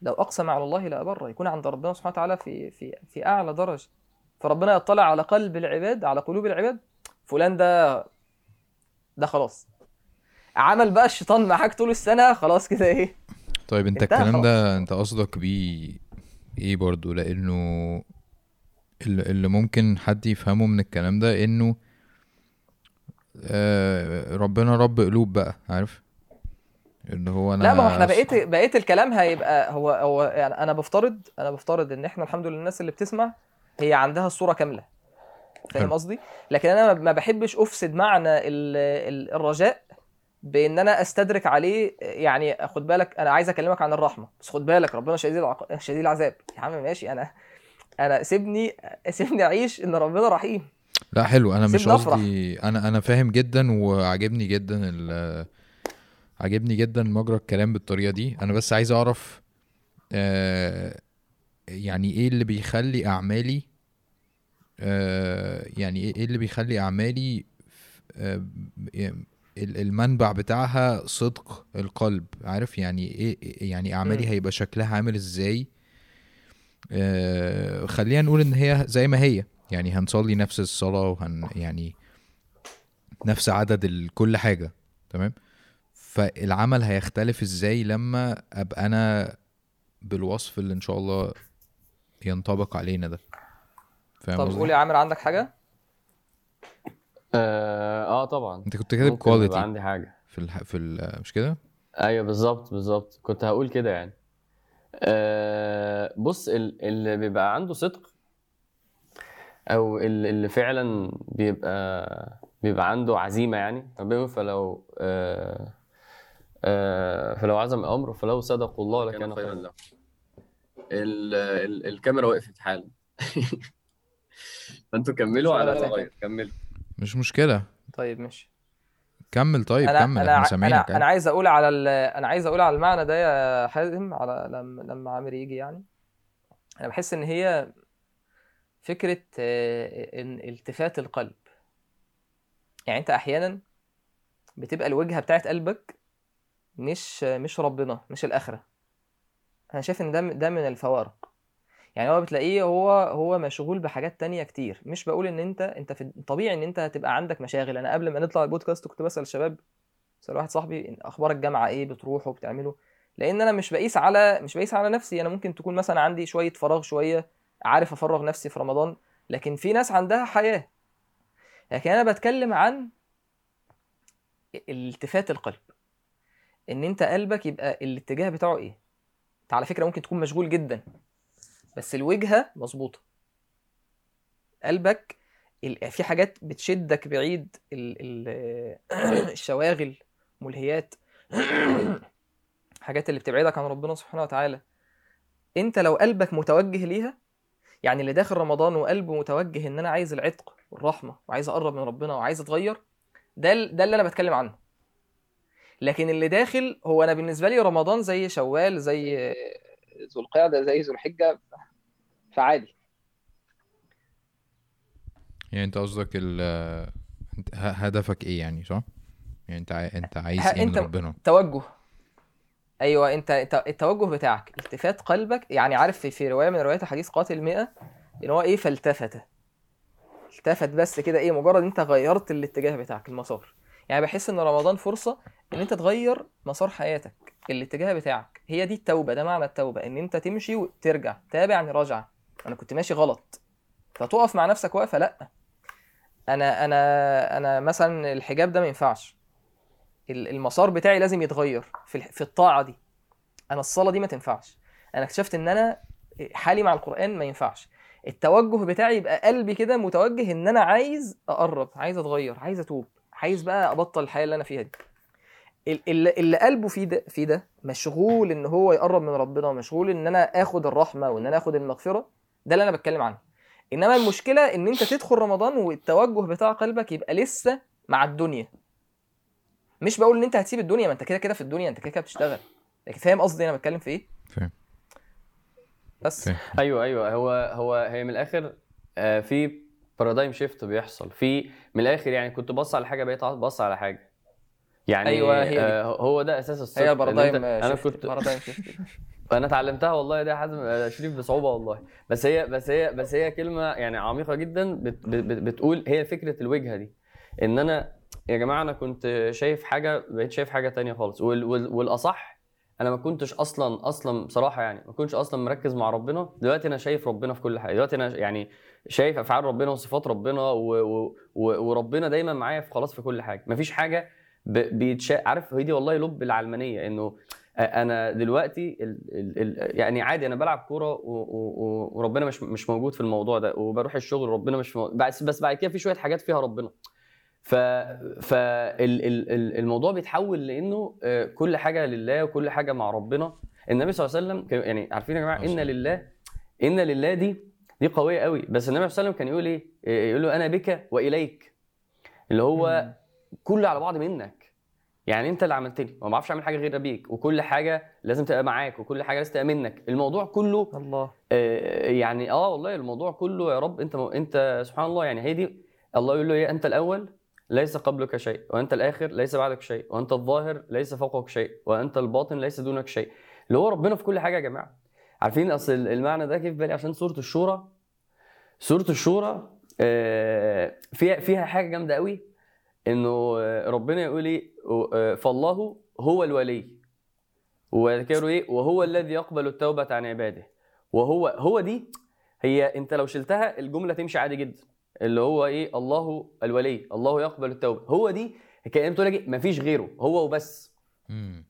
لو أقسم على الله لابر يكون عند ربنا سبحانه وتعالى في في في أعلى درجة. فربنا يطلع على قلب العباد على قلوب العباد فلان ده ده خلاص. عمل بقى الشيطان معاك طول السنة خلاص كده إيه. طيب انت الكلام خلاص. ده انت قصدك بيه إيه برضو؟ لأنه اللي ممكن حد يفهمه من الكلام ده انه آه ربنا رب قلوب بقى عارف؟ اللي هو أنا لا ما هو إحنا بقيت بقيت الكلام هيبقى هو هو يعني أنا بفترض أنا بفترض ان إحنا الحمد لله الناس اللي بتسمع هي عندها الصورة كاملة. فاهم. قصدي؟ لكن أنا ما- ما بحبش افسد معنى ال- ال- الرجاء بان أنا استدرك عليه يعني خد بالك أنا عايز اكلمك عن الرحمة. بس خد بالك ربنا شديد العق... شديد العذاب. يا عم ماشي أنا أنا سيبني سيبني اعيش ان ربنا رحيم. لا حلو. أنا مش. قصدي أنا أنا فاهم جدا وعاجبني جدا ال عاجبني جدا مجرى الكلام بالطريقة دي. أنا بس عايز أعرف آه يعني إيه اللي بيخلي أعمالي آه يعني إيه إيه اللي بيخلي أعمالي آه المنبع بتاعها صدق القلب. عارف يعني إيه يعني أعمالي. هيبقى شكلها عامل إزاي؟ آه خلينا نقول إن هي زي ما هي. يعني هنصلي نفس الصلاة وهن يعني نفس عدد كل حاجة. تمام؟ فالعمل هيختلف إزاي لما أبقى أنا بالوصف اللي إن شاء الله ينطبق علينا ده. فاهم طب؟ قول يا عامر عندك حاجة؟ آه, آه طبعا. أنت كنت كاتب كواليتي عندي حاجة. في الح... في ال... مش كده؟ أيوه بالظبط بالظبط. كنت هقول كده يعني. آه بص ال- اللي بيبقى عنده صدق أو ال- اللي فعلا بيبقى بيبقى عنده عزيمة يعني فلو آه آه فلو عزم الامر فلو صدقوا الله لكان خيرا له. ال- ال- الكاميرا وقفت حالا. *laughs* فأنتوا كملوا على. صغير. كملوا مش مشكلة. طيب ماشي. كمل طيب أنا كمل أنا إحنا ع- أنا سامعينك أنا عايز أقول على ال- أنا عايز أقول على المعنى ده يا حازم على لما لما عامر يجي يعني. أنا بحس إن هي فكرة آه، إن التفات القلب. يعني أنت أحيانا بتبقى الوجهة بتاعت قلبك مش مش ربنا مش الآخرة. أنا شايف إن ده ده من الفوارق. يعني هو بتلاقيه هو هو مشغول بحاجات تانية كتير. مش بقول إن أنت أنت في طبيعي إن أنت هتبقى عندك مشاغل. أنا قبل ما نطلع البودكاست كنت بسأل الشباب بسأل واحد صاحبي أخبار الجامعة إيه بتروحوا بتعملوا؟ لأن أنا مش بقيس على مش بقيس على نفسي. أنا ممكن تكون مثلا عندي شوية فراغ شوية عارف أفرغ نفسي في رمضان لكن في ناس عندها حياة. لكن أنا بتكلم عن التفات القلب. إن أنت قلبك يبقى الاتجاه بتاعه إيه؟ انت على فكرة ممكن تكون مشغول جدا. بس الوجهة مظبوطة. قلبك في حاجات بتشدك بعيد ال ال *clears throat* الشواغل ملهيات *clears throat* حاجات اللي بتبعدك عن ربنا سبحانه وتعالى. انت لو قلبك متوجه ليها يعني اللي داخل رمضان وقلبه متوجه ان أنا عايز العتق والرحمة وعايز اقرب من ربنا وعايز اتغير ده ده اللي أنا بتكلم عنه. لكن اللي داخل هو أنا بالنسبة لي رمضان زي شوال زي ذو القعدة زي ذو الحجة. فعادي. يعني انت قصدك ال هدفك إيه يعني صح؟ يعني انت عاي... انت عايز إيه من ربنا؟ توجه. أيوه انت التوجه بتاعك التفات قلبك يعني عارف في, رواية من روايات حديث قاتل 100 إن هو إيه؟ فالتفت التفت بس كده إيه؟ مجرد أنت غيرت الاتجاه بتاعك المسار. يعني بحس إن رمضان فرصة إن أنت تغير مسار حياتك. الاتجاه بتاعك. هي دي التوبة ده معنى التوبة إن أنت تمشي وترجع تابع يعني رجعه أنا كنت ماشي غلط. فتقف مع نفسك واقفة لأ. أنا أنا أنا مثلا الحجاب ده ما ينفعش. ال- المسار بتاعي لازم يتغير في في الطاعة دي. أنا الصلاة دي ما تنفعش. أنا اكتشفت إن أنا حالي مع القرآن ما ينفعش. التوجه بتاعي يبقى قلبي كده متوجه إن أنا عايز أقرب عايز أتغير عايز أتوب عايز بقى أبطل الحياة اللي أنا فيها دي. ال- اللي, اللي قلبه فيه ده في ده مشغول إن هو يقرب من ربنا ومشغول إن أنا آخد الرحمة وإن أنا آخد المغفرة ده اللي أنا بتكلم عنه. إنما المشكلة إن أنت تدخل رمضان والتوجه بتاع قلبك يبقى لسه مع الدنيا. مش بقول إن أنت هتسيب الدنيا ما أنت كده كده في الدنيا أنت كده كده بتشتغل. لكن فاهم قصدي أنا بتكلم في إيه؟ فاهم. بس. فاهم. أيوه أيوه. هو هو هي من الآخر آه، في بارادايم شيفت بيحصل. في من الآخر يعني كنت بص على حاجة بقيت بص على حاجة. يعني أيوة، هي. آه، هو ده أساس الصدق هي أنا كنت بارادايم شيفت *laughs* أنا اتعلمتها والله ده حازم آه، شريف بصعوبة والله. بس هي بس هي بس هي كلمة يعني عميقة جدا بت بت بتقول هي فكرة الوجهة دي. إن أنا يا جماعة أنا كنت شايف حاجة بقيت شايف حاجة تانية خالص. وال وال والأصح أنا ما كنتش أصلا أصلا بصراحة يعني ما كنتش أصلا مركز مع ربنا. دلوقتي أنا شايف ربنا في كل حاجة. دلوقتي أنا يعني شايف أفعال ربنا وصفات ربنا و و وربنا دايما معايا في خلاص في كل حاجة. مفيش حاجة بيتشا عارف هي دي والله لب العلمانية إنه أنا دلوقتي ال ال ال يعني عادي أنا بلعب كورة وربنا مش مش موجود في الموضوع ده وبروح الشغل ربنا مش موجود بس بس بعد كده في شوية حاجات فيها ربنا. ف فالموضوع بيتحول لإنه آه، كل حاجة لله وكل حاجة مع ربنا. النبي صلى الله عليه وسلم يعني عارفين يا جماعة؟ إن لله إن لله دي دي قوية قوي. بس النبي صلى الله عليه وسلم كان يقول إيه؟ آه، يقول له أنا بك وإليك. اللي هو كله على بعض منك يعني انت اللي عملت لي وما بعرفش اعمل حاجة غير بيك وكل حاجة لازم تبقى معاك وكل حاجة لازم تبقى منك. الموضوع كله الله. آه، يعني آه والله الموضوع كله يا رب انت انت سبحان الله يعني هي دي الله يقول له إيه؟ أنت الأول ليس قبلك شيء وأنت الآخر ليس بعدك شيء وأنت الظاهر ليس فوقك شيء وأنت الباطن ليس دونك شيء. اللي هو ربنا في كل حاجة يا جماعة. عارفين أصل المعنى ده كيف بالي؟ عشان سورة الشورى سورة الشورى آه، فيها فيها حاجة جامدة قوي إنه آه، ربنا يقول إيه؟ آه، فالله هو الولي. وذكروا إيه؟ وهو الذي يقبل التوبة عن عباده. وهو هو دي هي أنت لو شلتها الجملة تمشي عادي جدا. اللي هو إيه؟ الله الولي الله يقبل التوبة. هو دي كانت بتقول لك مفيش غيره هو وبس.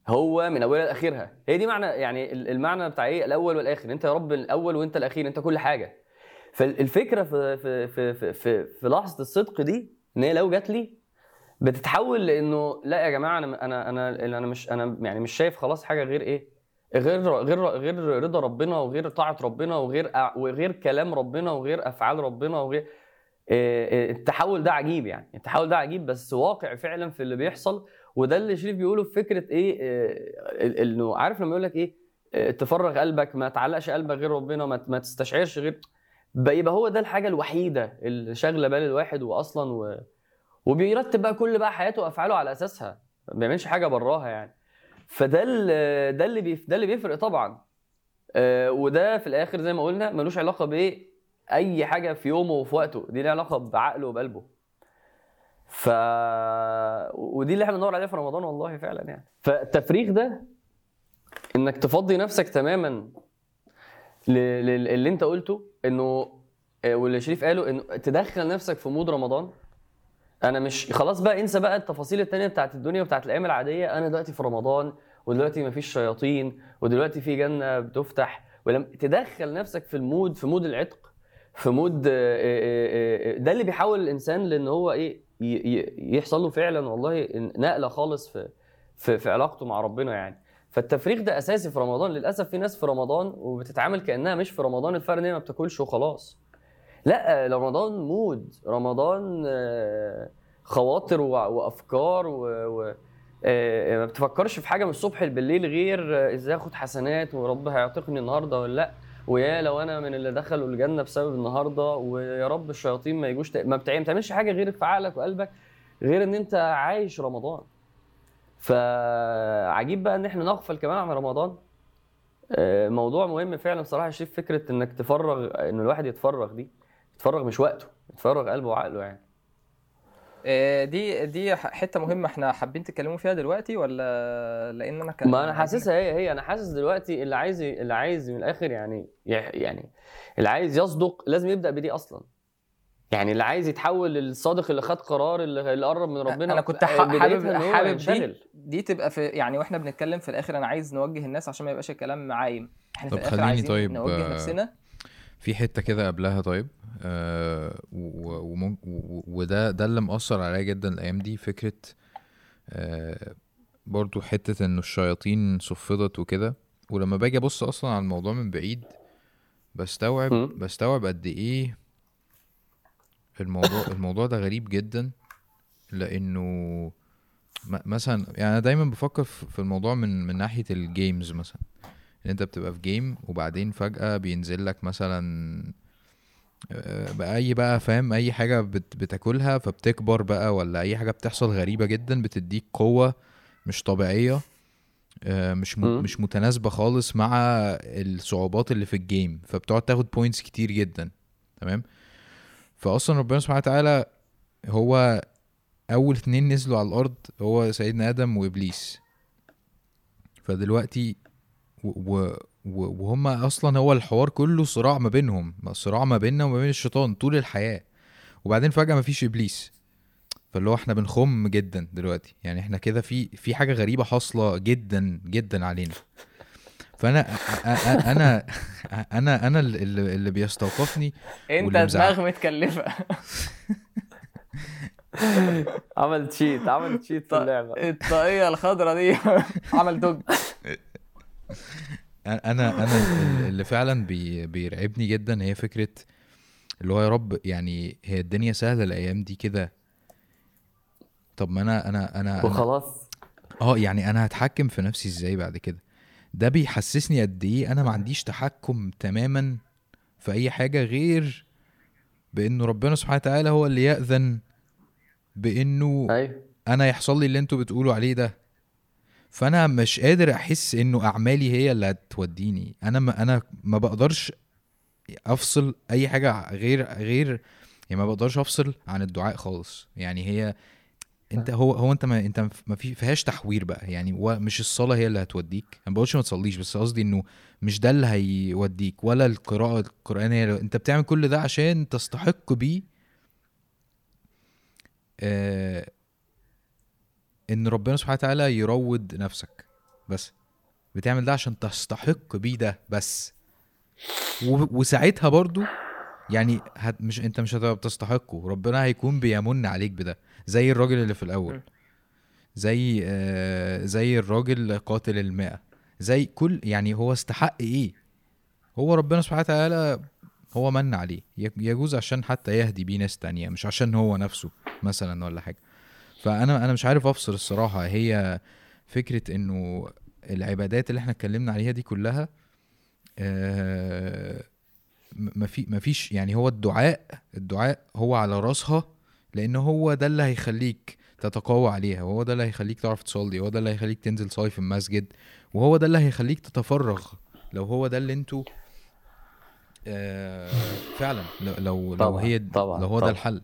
هو من أولها لآخرها. هي دي معنى يعني ال- المعنى بتاع إيه؟ الأول والآخر. أنت يا رب الأول وأنت الأخير أنت كل حاجة. فالفكرة في في في في في, في لحظة الصدق دي إن هي لو جات لي بتتحول لإنه لا يا جماعة أنا أنا أنا أنا مش أنا يعني مش شايف خلاص حاجة غير إيه؟ غير غير غير رضا ربنا وغير طاعة ربنا وغير وغير كلام ربنا وغير أفعال ربنا وغير إيه، إيه، التحول ده عجيب يعني. التحول ده عجيب بس واقع فعلا في اللي بيحصل وده اللي شريف بيقوله في فكرة إيه؟ ال- إنه عارف لما يقول لك إيه؟ تفرغ قلبك ما تعلقش قلبك غير ربنا ما تستشعرش غير بقى يبقى هو ده الحاجة الوحيدة اللي شاغلة بال الواحد واصلا و... وبيرتب بقى كل بقى حياته وأفعاله على أساسها. ما بيعملش حاجة براها يعني. فده ال- ده اللي بيف... ده اللي بيفرق طبعا. آه، وده في الآخر زي ما قلنا ملوش علاقة بإيه؟ أي حاجة في يومه وفي وقته. دي ليها علاقة بعقله وبقلبه. ف ودي اللي إحنا بندور عليها في رمضان والله فعلا يعني. فالتفريغ ده إنك تفضي نفسك تماما ل- لل- اللي أنت قلته إنه آه، واللي شريف قاله إنه تدخل نفسك في mood رمضان. أنا مش خلاص بقى انسى بقى التفاصيل التانية بتاعت الدنيا وبتاعت الأيام العادية. أنا دلوقتي في رمضان ودلوقتي مفيش شياطين ودلوقتي في جنة بتفتح. ولما تدخل نفسك في ال mood في mood العتق في mood آه، آه، آه، ده اللي بيحاول الإنسان لإن هو إيه يحصل له فعلا والله نقلة خالص في في, في علاقته مع ربنا يعني. فالتفريغ ده أساسي في رمضان. للأسف في ناس في رمضان وبتتعامل كأنها مش في رمضان الفرق إن هي ما بتاكلش وخلاص. لا رمضان مود. رمضان آه، خواطر وأفكار و, و... آه، ما بتفكرش في حاجة من الصبح بالليل غير آه، إزاي آخد حسنات ورب هيعتقني النهارده ولا لأ. ويا لو أنا من اللي دخلوا الجنة بسبب النهارده ويا رب الشياطين ما يجوش ما بتع- ما بتعملش حاجة غير في عقلك وقلبك غير إن أنت عايش رمضان. فعجيب بقى إن إحنا نغفل كمان عن رمضان. آه، موضوع مهم فعلا بصراحه شريف فكرة إنك تفرغ إن الواحد يتفرغ دي. يتفرغ مش وقته يتفرغ قلبه وعقله يعني. آه، دي دي ح- حتة مهمة إحنا حابين تتكلموا فيها دلوقتي ولا لأن أنا كان ما أنا حاسسها هي هي. أنا حاسس دلوقتي اللي عايز اللي عايز من الآخر يعني يعني اللي عايز يصدق لازم يبدأ بدي أصلا. يعني اللي عايز يتحول للصادق اللي خد قرار اللي, اللي قرب من ربنا أنا كنت بدايتها حابب حابب دي. دي تبقى في يعني وإحنا بنتكلم في الآخر أنا عايز نوجه الناس عشان ما يبقاش الكلام عايم. إحنا في طب الآخر خليني عايزين طيب، نوجه آه، نفسنا في حتة كده قبلها طيب. آه وده ده اللي مأثر عليا جدا الأيام دي فكرة آه برضو حتة إنه الشياطين صفدت وكده. ولما باجي أبص أصلا على الموضوع من بعيد بستوعب. بستوعب قد إيه الموضوع الموضوع ده غريب جدا. لأنه م- مثلا يعني أنا دايما بفكر في الموضوع من من ناحية الجيمز مثلا. إن أنت بتبقى في جيم وبعدين فجأة بينزل لك مثلا آه، بأي بقى فاهم؟ أي حاجة بت بتاكلها فبتكبر بقى ولا أي حاجة بتحصل غريبة جدا بتديك قوة مش طبيعية آه، مش م... مش متناسبة خالص مع الصعوبات اللي في ال game فبتقعد تاخد points كتير جدا تمام؟ فأصلا ربنا سبحانه وتعالى هو أول اتنين نزلوا على الأرض هو سيدنا آدم وإبليس. فدلوقتي و- و- وهم أصلا هو الحوار كله صراع ما بينهم صراع ما بيننا وما بين الشيطان طول الحياة. وبعدين فجأة ما فيش إبليس. فاللي هو إحنا بنخم جدا دلوقتي. يعني إحنا كده في في حاجة غريبة حاصلة جدا جدا علينا. فأنا *laughs* أنا أنا أنا اللي, اللي بيستوقفني أنت دماغ متكلفة. *laughs* عمل cheat عمل cheat في. اللعبة. الطاقية الخضراء دي. *laughs* عمل dodge. أنا *laughs* أنا اللي فعلا بي بيرعبني جدا هي فكرة اللي هو يا رب يعني هي الدنيا سهلة الأيام دي كده. طب ما أنا أنا أنا, أنا وخلاص. آه يعني أنا هتحكم في نفسي إزاي بعد كده؟ ده بيحسسني قد إيه أنا ما عنديش تحكم تماما في أي حاجة غير بإنه ربنا سبحانه وتعالى هو اللي يأذن بإنه أيوه. أنا يحصل لي اللي أنتوا بتقولوا عليه ده. فأنا مش قادر أحس إنه أعمالي هي اللي هتوديني. أنا ما أنا ما بقدرش أفصل أي حاجة غير غير يعني ما بقدرش أفصل عن الدعاء خالص. يعني هي أنت هو هو أنت ما أنت ما في فيهاش تحوير بقى. يعني مش الصلاة هي اللي هتوديك. أنا ما بقولش ما تصليش بس قصدي إنه مش ده اللي هيوديك ولا القراءه القرآن هي أنت بتعمل كل ده عشان تستحق بيه آه إن ربنا سبحانه وتعالى يروض نفسك. بس بتعمل ده عشان تستحق بيه ده بس. وساعتها برضو يعني هت مش انت مش هتبقى بتستحقه. ربنا هيكون بيمن عليك بده. زي الراجل اللي في الأول. زي آه زي الراجل قاتل المئة. زي كل يعني هو استحق إيه؟ هو ربنا سبحانه وتعالى هو من عليه. يجوز عشان حتى يهدي بيه ناس تانية مش عشان هو نفسه مثلا ولا حاجة. فأنا أنا مش عارف أفصل الصراحة. هي فكرة إنه العبادات اللي إحنا اتكلمنا عليها دي كلها آه ما في ما فيش يعني هو الدعاء الدعاء هو على راسها لأن هو ده اللي هيخليك تتقوى عليها. وهو ده اللي هيخليك تعرف تصلي وهو ده اللي هيخليك تنزل صلي في المسجد وهو ده اللي هيخليك تتفرغ. لو هو ده اللي أنتوا آه فعلا لو لو, لو طبعاً، هي طبعاً، لو هو ده طبعاً. الحل.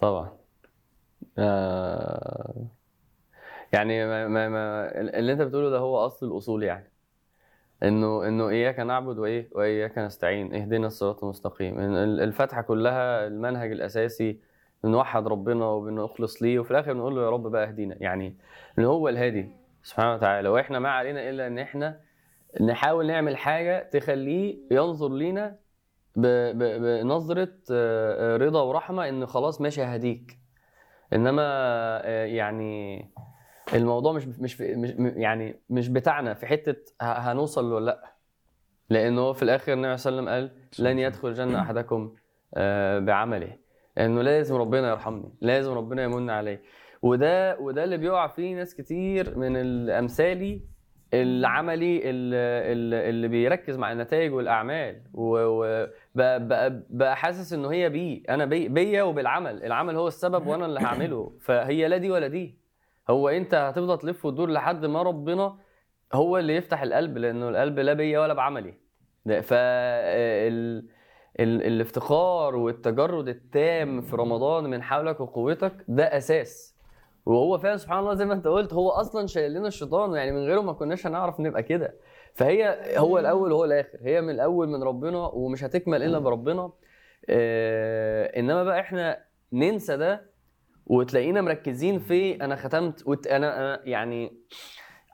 طبعا. آه يعني ما ما ما اللي انت بتقوله ده هو اصل الاصول يعني. انه انه اياك نعبد وإيه وإياك نستعين. اهدنا الصراط المستقيم. الفاتحه كلها المنهج الأساسي بنوحد ربنا وبنخلص ليه. وفي الآخر بنقول له يا رب بقى اهدينا. يعني إن هو الهادي سبحانه وتعالى. وإحنا ما علينا إلا إن إحنا نحاول نعمل حاجة تخليه ينظر لينا بنظرة آه، آه، رضا ورحمة إن خلاص ماشي هديك إنما آه، يعني الموضوع مش مش يعني مش بتاعنا. في حتة هنوصل ولا لأ؟ لأنه في الآخر النبي صلى الله عليه وسلم قال لن يدخل الجنة أحدكم آه، بعمله. إنه لازم ربنا يرحمني لازم ربنا يمن علي وده وده اللي بيقع فيه ناس كتير من الامثالي العملي اللي, اللي بيركز مع النتائج والأعمال. وبقى حاسس إنه هي بيه أنا بي بيا وبالعمل. العمل هو السبب وأنا اللي هعمله. فهي لا دي ولا دي. هو أنت هتفضل تلف وتدور لحد ما ربنا هو اللي يفتح القلب لأنه القلب لا بيا ولا بعملي. ف الافتخار والتجرد التام في رمضان من حولك وقوتك ده أساس. وهو فعلا سبحان الله زي ما أنت قلت هو أصلا شايل لنا الشيطان. يعني من غيره ما كناش هنعرف نبقى كده. فهي هو الأول وهو الآخر. هي من الأول من ربنا ومش هتكمل إلا بربنا. آه إنما بقى إحنا ننسى ده وتلاقينا مركزين في أنا ختمت وت... أنا أنا يعني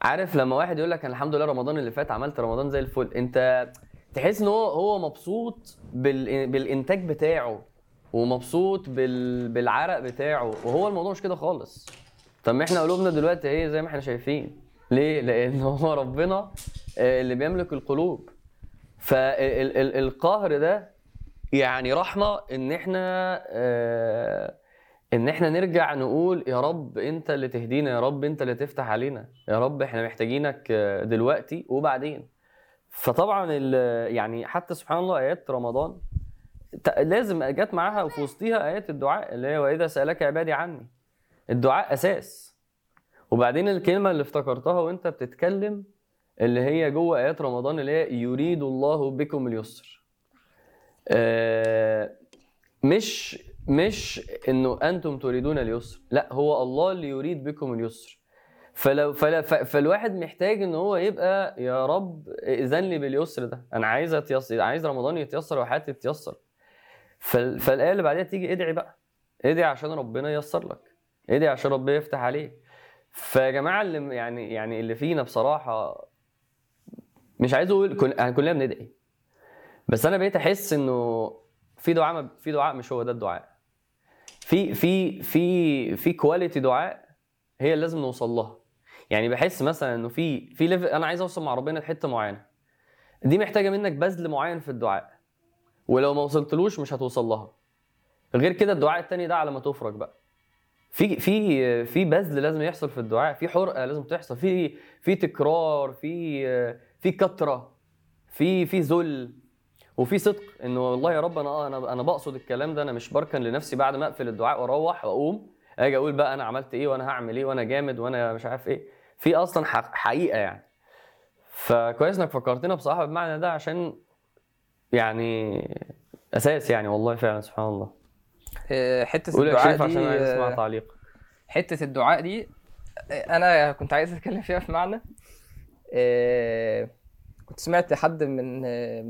عارف لما واحد يقول لك أنا الحمد لله رمضان اللي فات عملت رمضان زي الفل. أنت تحس إن هو هو مبسوط بال... بالإنتاج بتاعه ومبسوط بال... بالعرق بتاعه وهو الموضوع مش كده خالص. طب ما إحنا قلوبنا دلوقتي إيه؟ زي ما إحنا شايفين. ليه؟ لأن *laughs* هو ربنا آه، اللي بيملك القلوب. فالقهر ده يعني رحمة إن إحنا آه، إن إحنا نرجع نقول يا رب أنت اللي تهدينا يا رب أنت اللي تفتح علينا يا رب إحنا محتاجينك آه، دلوقتي وبعدين. فطبعا يعني حتى سبحان الله آيات رمضان لازم جت معاها وفي وسطيها آيات الدعاء اللي هي وإذا سألك عبادي عني. الدعاء أساس. وبعدين الكلمة اللي افتكرتها وانت بتتكلم اللي هي جوه آيات رمضان اللي هي يريد الله بكم اليسر. آه، مش مش إنه أنتم تريدون اليسر. لا هو الله اللي يريد بكم اليسر. فلو فلا فالواحد محتاج إن هو يبقى يا رب إذن لي باليسر ده. أنا عايز اتيسر عايز رمضان يتيسر وحياتي تتيسر. فالآية اللي بعديها تيجي ادعي بقى. ادعي عشان ربنا ييسر لك. ادعي عشان ربنا يفتح عليك. فيا جماعة اللي يعني يعني اللي فينا بصراحة مش عايز أقول كل... يعني كلنا بندعي. بس أنا بقيت أحس إنه في دعاء في دعاء مش هو ده الدعاء. في في في في quality دعاء هي اللي لازم نوصل لها. يعني بحس مثلا إنه في في level أنا عايز أوصل مع ربنا لحته معينة. دي محتاجة منك بذل معين في الدعاء. ولو ما وصلتلوش مش هتوصل لها. غير كده الدعاء التاني ده على ما تفرج بقى. في في في بذل لازم يحصل في الدعاء في حرقة لازم تحصل في في تكرار في في كتره في في ذل وفي صدق إنه والله يا رب أنا أنا أنا بقصد الكلام ده أنا مش بركن لنفسي بعد ما أقفل الدعاء وأروح وأقوم أجي أقول بقى أنا عملت إيه وأنا هعمل إيه وأنا جامد وأنا مش عارف إيه. في أصلا حقيقة يعني. فكويس إنك فكرتنا بصراحة بالمعنى ده عشان يعني أساس يعني والله فعلا سبحان الله. آه، حتة الدعاء دي عشان اسمع تعليق. حتة الدعاء دي آه، أنا كنت عايز أتكلم فيها في معنى. آه، كنت سمعت حد من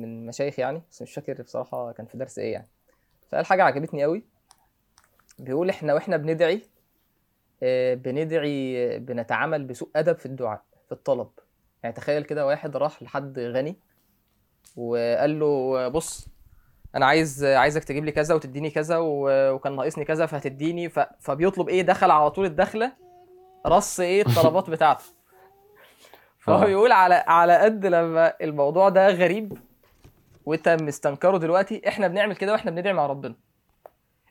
من مشايخ يعني بس مش فاكر بصراحة كان في درس إيه يعني. فقال حاجة عجبتني قوي بيقول إحنا وإحنا بندعي بندعي بنتعامل بسوء أدب في الدعاء في الطلب. يعني تخيل كده واحد راح لحد غني وقال له بص أنا عايز عايزك تجيب لي كذا وتديني كذا وكان ناقصني كذا فهتديني ف... فبيطلب إيه؟ دخل على طول الدخلة رص إيه؟ الطلبات بتاعته. *laughs* فهو بيقول على على قد لما الموضوع ده غريب وأنت مستنكره دلوقتي إحنا بنعمل كده وإحنا بندعي مع ربنا.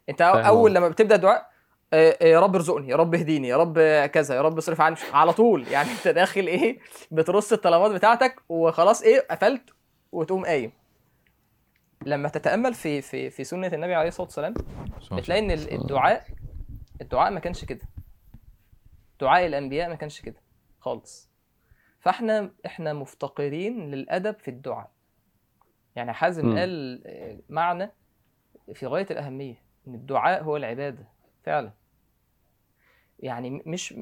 أنت أول لما بتبدأ دعاء آه، آه، يا رب ارزقني يا رب اهديني يا رب كذا يا رب اصرف عني على طول. يعني أنت داخل إيه؟ بترص الطلبات بتاعتك وخلاص إيه؟ قفلت وتقوم قايم. لما تتأمل في في في سنة النبي عليه الصلاة والسلام بتلاقي إن الدعاء الدعاء ما كانش كده. دعاء الأنبياء ما كانش كده خالص. فإحنا إحنا مفتقرين للأدب في الدعاء. يعني حازم. قال معنى في غاية الأهمية إن الدعاء هو العبادة فعلا. يعني مش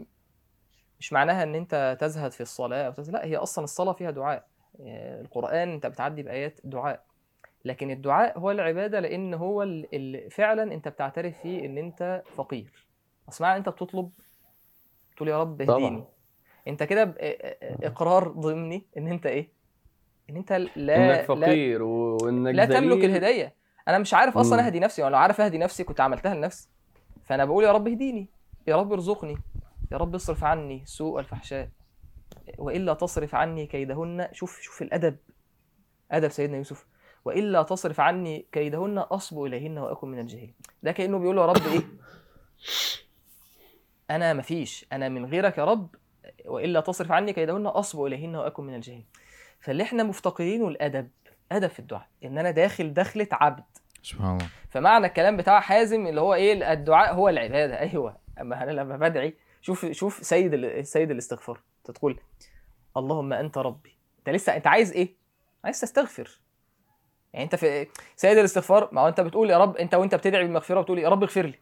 مش معناها إن أنت تزهد في الصلاة أو تزهد لا هي أصلا الصلاة فيها دعاء. القرآن أنت بتعدي بآيات دعاء. لكن الدعاء هو العبادة لأن هو اللي فعلا أنت بتعترف فيه إن أنت فقير. اسمع أنت بتطلب تقول يا رب اهديني. أنت كده إقرار ضمني إن أنت إيه؟ إن أنت لا إنك فقير لا وإنك لا تملك الهداية. أنا مش عارف أصلا أهدي نفسي ولو عارف أهدي نفسي كنت عملتها لنفسي. فأنا بقول يا رب اهديني. يا رب ارزقني. يا رب اصرف عني سوء الفحشاء. وإلا تصرف عني كيدهن. شوف شوف الأدب. أدب سيدنا يوسف. وإلا تصرف عني كيدهن اصب إليهن وأكن من الجاهلين. ده كأنه بيقول له يا رب إيه؟ *laughs* أنا مفيش أنا من غيرك يا رب. وإلا تصرف عني كيدهن اصب إليهن وأكن من الجاهلين. فاللي إحنا مفتقرينه الأدب أدب في الدعاء. إن أنا داخل دخلة عبد. سبحان الله. فمعنى الكلام بتاع حازم اللي هو إيه؟ الدعاء هو العبادة. *laughs* أيوه. أما أنا لما بدعي شوف شوف سيد سيد الاستغفار. تقول اللهم أنت ربي. أنت لسه أنت عايز إيه؟ عايز تستغفر. يعني انت في سيد الاستغفار ما هو انت بتقول يا رب انت وانت بتدعي بالمغفرة بتقول يا رب اغفر لي.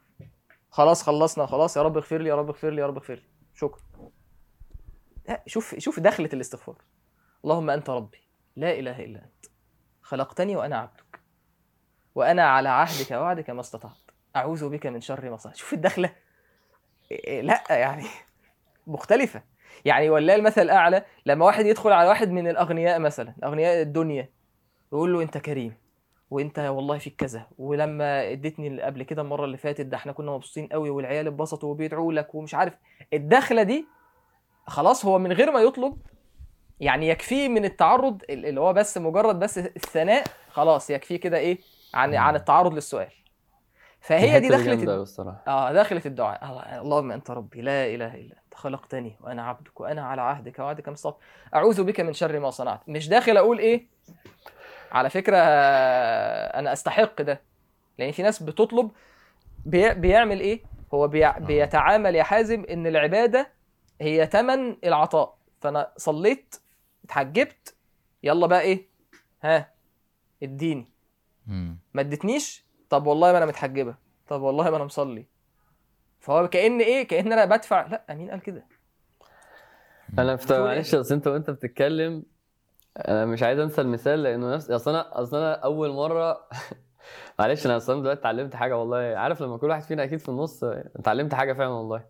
خلاص خلصنا خلاص يا رب اغفر لي يا رب اغفر لي يا رب اغفر لي. شكرا. لا شوف شوف دخلة الاستغفار. اللهم انت ربي لا إله إلا أنت. خلقتني وأنا عبدك. وأنا على عهدك ووعدك ما استطعت. أعوذ بك من شر ما صنعت. شوف الدخلة. إيه، لا يعني مختلفة. يعني ولله المثل الأعلى لما واحد يدخل على واحد من الأغنياء مثلا أغنياء الدنيا يقول له أنت كريم وأنت والله فيك كذا ولما اديتني قبل كده المرة اللي فاتت ده إحنا كنا مبسوطين قوي والعيال اتبسطوا وبيدعوا لك ومش عارف الدخلة دي خلاص هو من غير ما يطلب يعني يكفيه من التعرض اللي هو بس مجرد بس الثناء خلاص يكفيه كده إيه عن عن التعرض للسؤال. فهي دي الد- الصراحة. آه دخلة الدعاء. الله- اللهم أنت ربي لا إله إلا أنت خلقتني وأنا عبدك وأنا على عهدك ووعدك ما استطعت أعوذ بك من شر ما صنعت. مش داخل أقول إيه على فكرة آه، أنا أستحق ده. لأن في ناس بتطلب بي بيعمل إيه؟ هو بي بيتعامل يا حازم إن العبادة هي تمن العطاء. فأنا صليت اتحجبت يلا بقى إيه؟ ها اديني. ما ادتنيش طب والله ما أنا متحجبة. طب والله ما أنا مصلي. فهو كأن إيه؟ كأن أنا بدفع. لا مين قال كده. أنا إيه؟ معلش اصل أنت وأنت بتتكلم أنا مش عايز انسى المثال لأنه نفس اصل أنا اصل أنا اول مرة *laughs* معلش أنا أصلا دلوقتي اتعلمت حاجة والله. عارف لما كل واحد فينا أكيد في النص اتعلمت حاجة فعلا والله.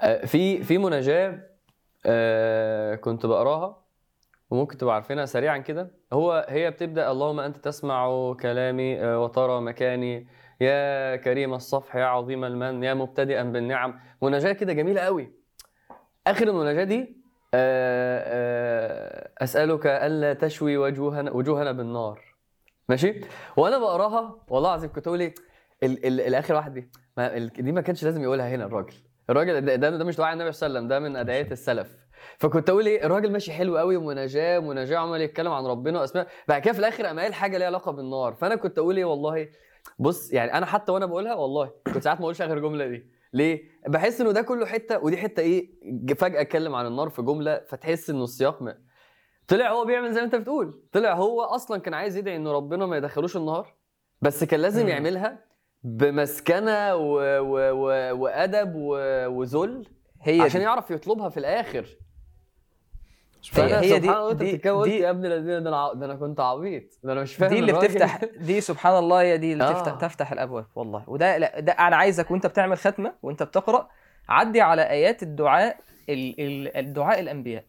آه، في في مناجاة آه، كنت بقراها وممكن تبقوا عارفينها سريعا كده. هو هي بتبدأ اللهم أنت تسمع كلامي آه، وترى مكاني. يا كريم الصفح يا عظيم المن يا مبتدئا بالنعم. مناجاة كده جميلة قوي. آخر المناجاة دي أسألك ألا تشوي وجوهنا وجوهنا بالنار. ماشي؟ وأنا بقراها والله العظيم كنت أقول إيه ال- ال- الآخر واحد دي ما دي ما كانش لازم يقولها هنا الراجل. الراجل ده, ده, مش دعاء النبي صلى الله عليه وسلم ده من أدعية السلف. فكنت أقول إيه الراجل ماشي حلو قوي ومناجاه مناجاه عمال يتكلم عن ربنا وأسماء. بعد كده في الآخر قام قايل حاجة ليها علاقة بالنار. فأنا كنت أقول إيه والله بص يعني أنا حتى وأنا بقولها والله كنت ساعات ما أقولش آخر جملة دي. ليه بحس إنه ده كله حتة ودي حتة إيه فجأة أتكلم عن النار في جملة فتحس إنه السياق م... طلع هو بيعمل زي ما أنت بتقول طلع هو أصلا كان عايز يدعي إنه ربنا ما يدخلوش النار بس كان لازم. يعملها بمسكنة و... و... و... وأدب و... وذل هي عشان دي. يعرف يطلبها في الآخر فأنا هي دي- وانت دي- دي- يا ابن الذين ده أنا ده أنا كنت عبيط ده أنا مش فاهم دي اللي. بتفتح دي سبحان الله هي دي اللي آه. تفتح تفتح الأبواب والله. وده لا ده أنا عايزك وأنت بتعمل ختمة وأنت بتقرأ عدي على آيات الدعاء ال- ال- الدعاء الأنبياء.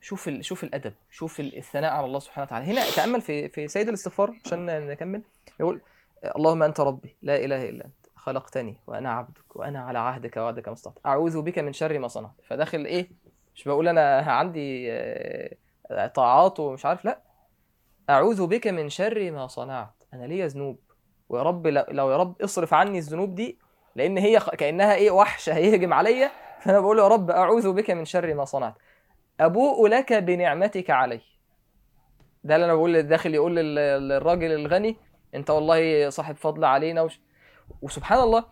شوف ال... شوف الأدب شوف ال- الثناء على الله سبحانه وتعالى. هنا تأمل في في سيد الاستغفار عشان نكمل. يقول اللهم أنت ربي لا إله إلا أنت خلقتني وأنا عبدك وأنا على عهدك ووعدك ما استطعت أعوذ بك من شر ما صنعت. فداخل إيه؟ مش بقول أنا عندي آه، طاعات ومش عارف لا. أعوذ بك من شر ما صنعت. أنا ليا ذنوب. ويا رب لو يا رب اصرف عني الذنوب دي لأن هي كأنها إيه وحش هيهجم عليا. *laughs* فأنا بقول يا رب أعوذ بك من شر ما صنعت. أبوء لك بنعمتك علي ده اللي أنا بقول داخل يقول لل- للراجل الغني أنت والله صاحب فضل علينا وش... وسبحان الله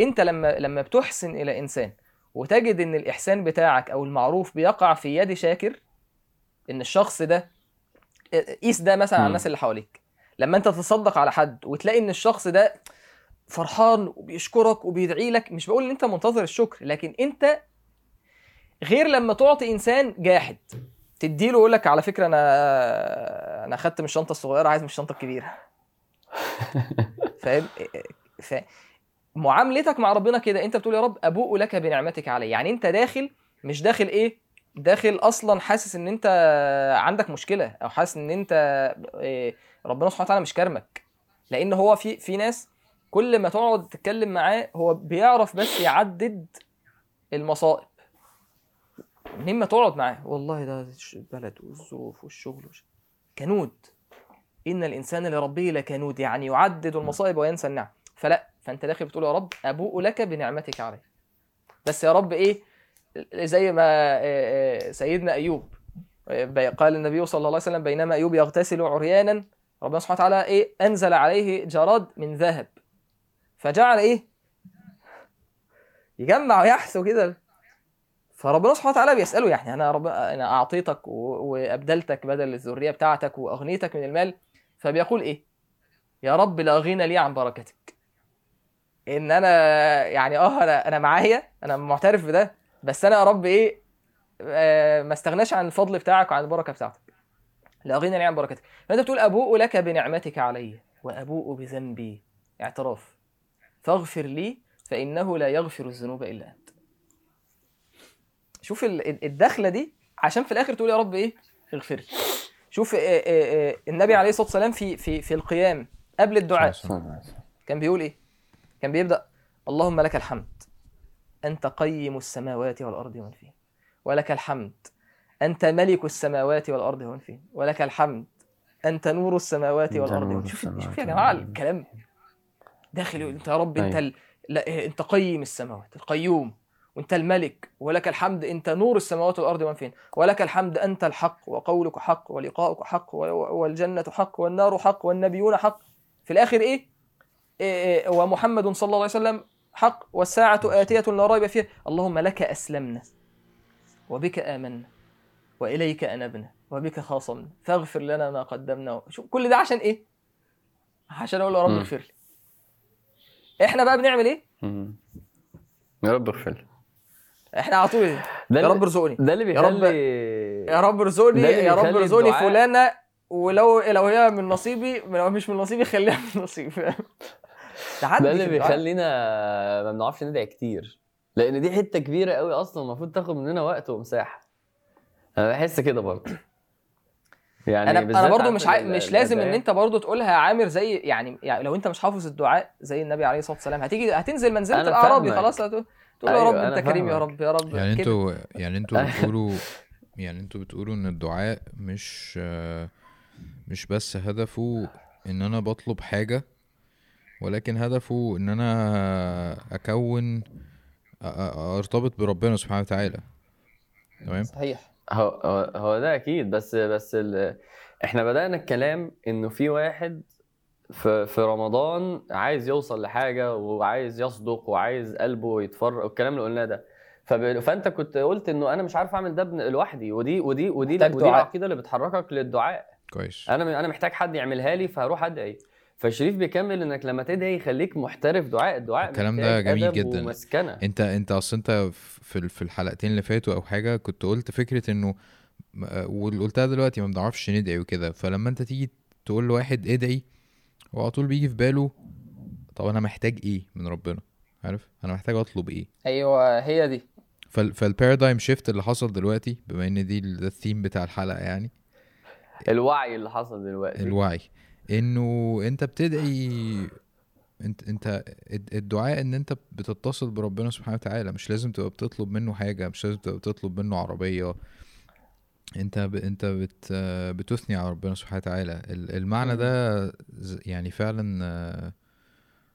أنت لما لما بتحسن إلى إنسان وتجد إن الإحسان بتاعك أو المعروف بيقع في يد شاكر إن الشخص ده قيس ده مثلا على. الناس اللي حواليك. لما أنت تتصدق على حد وتلاقي إن الشخص ده فرحان وبيشكرك وبيدعي لك مش بقول إن أنت منتظر الشكر لكن أنت غير لما تعطي إنسان جاحد تديله يقول لك على فكرة أنا أنا أخدت من الشنطة الصغيرة عايز من الشنطة الكبيرة. *laughs* فاهم؟ ف معاملتك مع ربنا كده انت بتقول يا رب أبوء لك بنعمتك علي. يعني انت داخل مش داخل إيه؟ داخل أصلا حاسس إن انت عندك مشكلة أو حاسس إن انت إيه، ربنا سبحانه وتعالى مش كرمك. لأن هو في في ناس كل ما تقعد تتكلم معاه هو بيعرف بس يعدد المصائب. منين ما تقعد معاه والله ده البلد والظروف والشغل وش... كنود. إن الإنسان لربه لكنود يعني يعدد المصائب وينسى النعم. فلا فأنت داخل بتقول يا رب أبوء لك بنعمتك علي بس يا رب إيه؟ زي ما آه، آه، سيدنا أيوب آه، قال النبي صلى الله عليه وسلم بينما أيوب يغتسل عريانا ربنا سبحانه وتعالى إيه؟ أنزل عليه جراد من ذهب. فجعل إيه؟ يجمع ويحثو كده. فربنا سبحانه وتعالى بيسأله يعني أنا رب أنا أعطيتك وأبدلتك بدل الذرية بتاعتك وأغنيتك من المال. فبيقول إيه؟ يا رب لا غنى لي عن بركتك. إن أنا يعني آه أنا أنا معايا أنا معترف بده بس أنا يا رب إيه آه، ما استغناش عن الفضل بتاعك وعن البركة بتاعتك. لا غنى عن بركتك. فأنت بتقول أبوء لك بنعمتك علي وأبوء بذنبي. اعتراف. فاغفر لي فإنه لا يغفر الذنوب إلا أنت. شوف ال- ال- الدخلة دي عشان في الآخر تقول يا رب إيه اغفر لي. شوف آه، آه، النبي عليه الصلاة والسلام في في في القيام قبل الدعاء كان بيقول إيه؟ كان بيبدأ اللهم لك الحمد أنت قيم السماوات والأرض ومن فيهن ولك الحمد أنت ملك السماوات والأرض ومن فيهن ولك الحمد أنت نور السماوات والأرض ومن- شوف شوف يا جماعة. الكلام داخل يقول أنت يا رب أنت أيوة. ال... لا أنت قيم السماوات القيوم وأنت الملك ولك الحمد أنت نور السماوات والأرض ومن فيهن ولك الحمد أنت الحق وقولك حق ولقاؤك حق والجنة حق والنار حق والنبيون حق في الآخر إيه, ومحمد صلى الله عليه وسلم حق والساعة آتية لا ريب فيها. اللهم لك أسلمنا وبك آمنا وإليك أنبنا وبك خاصمنا. فاغفر لنا ما قدمنا. شوف كل ده عشان إيه؟ عشان أقول له يا رب. اغفر لي. إحنا بقى بنعمل إيه؟ مم. يا رب اغفر لي. إحنا على طول. إيه؟ ده يا رب ارزقني. ده اللي يا رب- بيخلي يا رب ارزقني يا رب بيخلي ارزقني فلانة. ولو لو هي من نصيبي لو مش من نصيبي خليها من نصيبي. تحدي ده اللي. بيخلينا ما بنعرفش ندعي كتير لأن دي حتة كبيرة قوي أصلا المفروض تاخد مننا وقت ومساحة أنا بحس كده برضه يعني أنا أنا برضو عارف مش عاي... مش لازم إن. أنت برضو تقولها يا عامر زي يعني, يعني لو أنت مش حافظ الدعاء زي النبي عليه الصلاة والسلام هتيجي هتنزل منزلة الأعرابي. خلاص هتقول تقول يا أيوة، رب أنا أنت كريم يا. رب يا رب يعني. أنتوا يعني أنتوا *laughs* بتقولوا يعني أنتوا بتقولوا إن الدعاء مش مش بس هدفه إن أنا بطلب حاجة ولكن هدفه إن أنا أكون أرتبط بربنا سبحانه وتعالى. تمام؟ صحيح. هو هو ده أكيد. بس بس ال... إحنا بدأنا الكلام إنه في واحد في في رمضان عايز يوصل لحاجة وعايز يصدق وعايز قلبه يتفرق والكلام اللي قلناه ده. فب... فأنت كنت قلت إنه أنا مش عارف أعمل ده لوحدي. ودي ودي ودي ودي دعاء. العقيدة اللي بتحركك للدعاء. كويس. أنا أنا محتاج حد يعملها لي فهروح أدعي. فشريف بيكمل إنك لما تدعي يخليك محترف دعاء الدعاء الكلام ده جميل جدا. ومسكنة. أنت أنت أصل أنت في ال- في الحلقتين اللي فاتوا أو حاجة كنت قلت فكرة إنه آه، واللي قلتها دلوقتي ما بنعرفش ندعي وكده. فلما أنت تيجي تقول لواحد ادعي هو على طول بيجي في باله طب أنا محتاج إيه من ربنا؟ عارف؟ أنا محتاج أطلب إيه؟ أيوه هي دي. فال فالبارادايم شيفت اللي حصل دلوقتي بما إن دي الثيم بتاع الحلقة يعني. الوعي اللي حصل دلوقتي. الوعي. إنه أنت بتدعي أنت أنت الد- الدعاء إن أنت بتتصل بربنا سبحانه وتعالى مش لازم تبقى بتطلب منه حاجة مش لازم تبقى بتطلب منه عربية. أنت ب... أنت بت... بتثني على ربنا سبحانه وتعالى. ال- المعنى ده يعني فعلا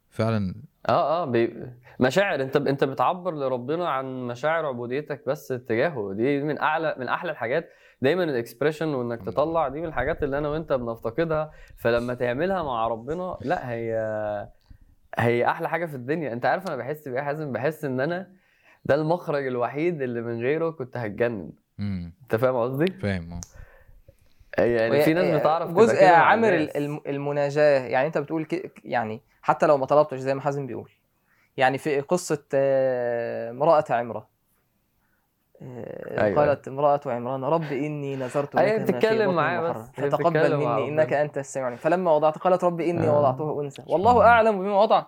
فعلا آه آه بي... مشاعر. أنت أنت بتعبر لربنا عن مشاعر عبوديتك بس تجاهه. دي من أعلى من أحلى الحاجات دايما ال expression وإنك تطلع دي من الحاجات اللي أنا وأنت بنفتقدها فلما تعملها مع ربنا لا هي هي أحلى حاجة في الدنيا. أنت عارف أنا بحس بإيه يا حازم؟ بحس إن أنا ده المخرج الوحيد اللي من غيره كنت هتجنن. امم أنت فاهم قصدي؟ فاهم آه. يعني في ناس بتعرف تبقى جزء عامر المناجاة. يعني أنت بتقول ك... يعني حتى لو ما طلبتش زي ما حازم بيقول. يعني في قصة آه، امرأة عمرة. آه، أيوة. قالت امرأة عمران رب إني نذرت لك أيوة، ما في بتتكلم معاه بس. فتقبل مني. إنك أنت السميع العليم فلما وضعت قالت رب إني آه. وضعته أنثى والله أعلم بما وضع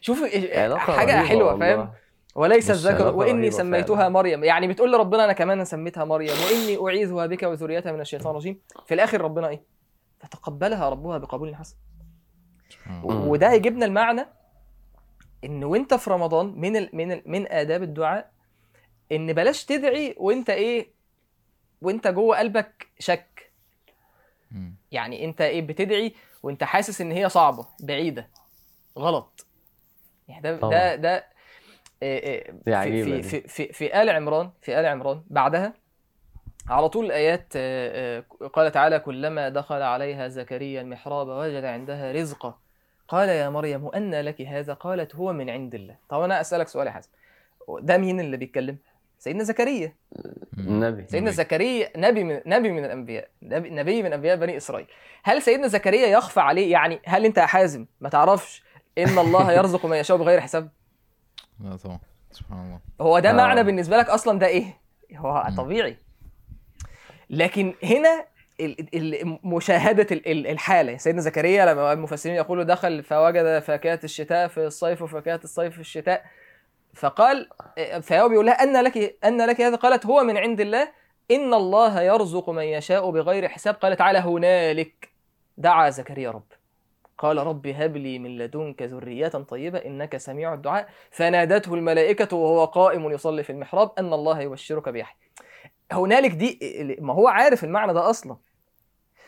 شوف حاجة حلوة. فاهم وليس الذكر وإني سميتها فعلا. مريم يعني بتقول لربنا أنا كمان سميتها مريم وإني أعيذها بك وذريتها من الشيطان الرجيم في الآخر ربنا إيه فتقبلها ربها بقبول حسن. وده يجيبنا المعنى ان وأنت في رمضان من ال من ال من آداب الدعاء إن بلاش تدعي وإنت إيه وإنت جوه قلبك شك. يعني إنت إيه بتدعي وإنت حاسس إن هي صعبة بعيدة غلط. يعني ده طبعا. ده ده إيه إيه دي في في. في في في آل عمران في آل عمران بعدها على طول الآيات آه، آه، قال تعالى كلما دخل عليها زكريا المحراب وجد عندها رزقا. قال يا مريم أن لك هذا؟ قالت هو من عند الله. طب أنا أسألك سؤال يا حسن ده مين اللي بيتكلم؟ سيدنا زكريا. النبي سيدنا نبي. زكريا نبي من نبي من الأنبياء. نبي, نبي من أنبياء بني إسرائيل. هل سيدنا زكريا يخفى عليه؟ يعني هل أنت يا حازم ما تعرفش إن الله *laughs* يرزق من يشاء بغير حساب؟ لا طبعا. سبحان الله. هو ده آه. معنى بالنسبة لك أصلا ده إيه؟ هو. طبيعي. لكن هنا ال- ال- مشاهدة ال- ال- الحالة. سيدنا زكريا لما المفسرين يقولوا دخل فوجد فاكهة الشتاء في الصيف وفاكهة الصيف في الشتاء. فقال فهو بيقول لها أن لك أن لك هذا قالت هو من عند الله إن الله يرزق من يشاء بغير حساب. قال تعالى هنالك. دعا زكريا رب. قال رب هب لي من لدنك ذرية طيبة إنك سميع الدعاء. فنادته الملائكة وهو قائم يصلي في المحراب أن الله يبشرك بيحيى. هنالك دي ما هو عارف المعنى ده أصلا.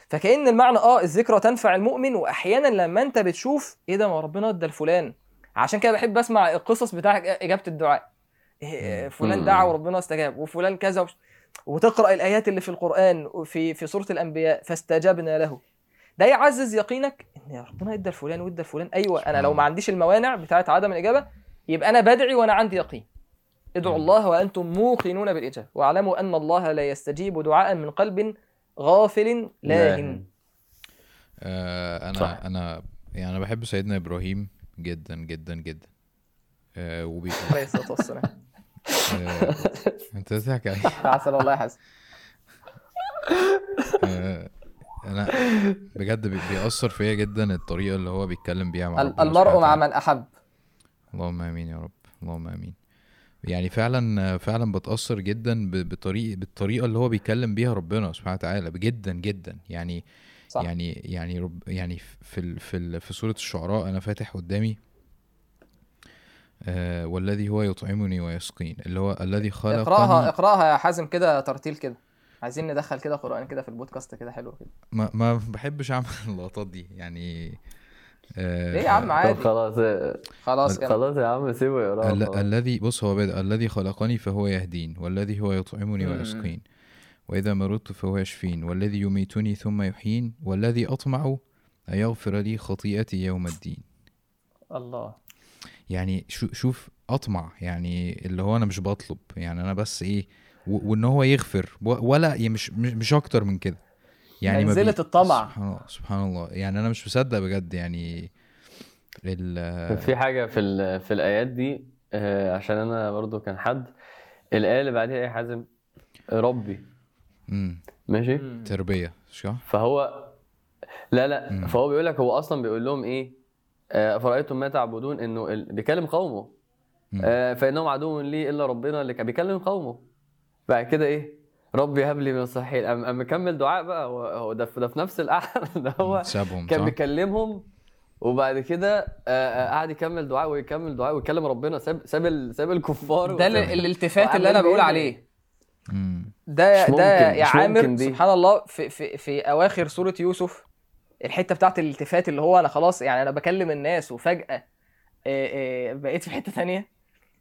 فكأن المعنى آه الذكرى تنفع المؤمن وأحيانا لما أنت بتشوف إيه ده ما ربنا ادى لفلان. عشان كده بحب أسمع القصص بتاع إجابة الدعاء. إيه، فلان مم. دعا وربنا استجاب وفلان كذا وش- وتقرأ الآيات اللي في القرآن في في سورة الأنبياء فاستجبنا له. ده يعزز يقينك إن يا ربنا ادى لفلان وادى لفلان أيوه أنا لو ما عنديش الموانع بتاعت عدم الإجابة يبقى أنا بدعي وأنا عندي يقين. ادعوا الله وأنتم موقنون بالإجابة. واعلموا أن الله لا يستجيب دعاء من قلب غافل لاهن آه أنا صح. أنا يعني أنا بحب سيدنا إبراهيم. جدا جدا جدا. آه وبي عليه *laughs* الصلاه والسلام آه أنت بتضحك علي *laughs* عسل والله يا حسن. آه أنا بجد بي- بيأثر فيا جدا الطريقة اللي هو بيتكلم بيها مع المرء مع. من أحب. اللهم آمين يا رب. اللهم آمين. يعني فعلا فعلا بتأثر جدا بطريقه بالطريقة اللي هو بيتكلم بيها ربنا سبحانه وتعالى. جدا جدا. يعني صح. يعني يعني رب يعني في ال في ال في سوره الشعراء أنا فاتح قدامي آه والذي هو يطعمني ويسقين اللي هو الذي خلقني. اقرأها اقرأها يا حازم كده ترتيل كده. عايزين ندخل كده قرآن كده في البودكاست كده حلو كده. ما, ما بحبش أعمل *laughs* اللقطات دي يعني آه ليه يا عم؟ طب عادي خلاص خلاص يلا. خلاص يا عم سيبه يقراها ال- خلاص. الذي بص هو بدأ الذي خلقني فهو يهدين والذي هو يطعمني. ويسقين وإذا مرضت فهو يشفين والذي يميتني ثم يحيين والذي أطمع أن يغفر لي خطيئتي يوم الدين. الله. يعني شو شوف أطمع. يعني اللي هو أنا مش بطلب. يعني أنا بس إيه وإن هو يغفر. ولا يعني مش مش مش أكتر من كده. يعني منزلة بي- الطمع. سبحان الله سبحان الله. يعني أنا مش مصدق بجد. يعني ال في حاجة في ال- في الآيات دي آه، عشان أنا برضو كان حد. الآية اللي بعديها إيه حازم؟ ربي. مم، ماشي مم. تربية صح؟ فهو لا لا مم. فهو بيقول لك هو أصلا بيقول لهم إيه آه، أفرأيتم ما تعبدون إنه ال- بيكلم قومه. آه، فإنهم عدو لي إلا ربنا اللي كان بيكلم قومه بعد كده إيه ربي هب لي من الصالحين قام قام مكمل دعاء بقى هو- هو ده في ده في نفس القعدة *laughs* ده هو سابهم كان؟ بيكلمهم وبعد كده آه، آه، قعد يكمل دعاء ويكمل دعاء ويكلم ربنا ساب ساب ساب الكفار ده الالتفات اللي أنا وعمال بقول. عليه. ده مش ده يا مش عامر ممكن دي. سبحان الله في في في اواخر سورة يوسف الحتة بتاعت الالتفات اللي هو أنا خلاص يعني أنا بكلم الناس وفجأة آه، آه، بقيت في حتة تانية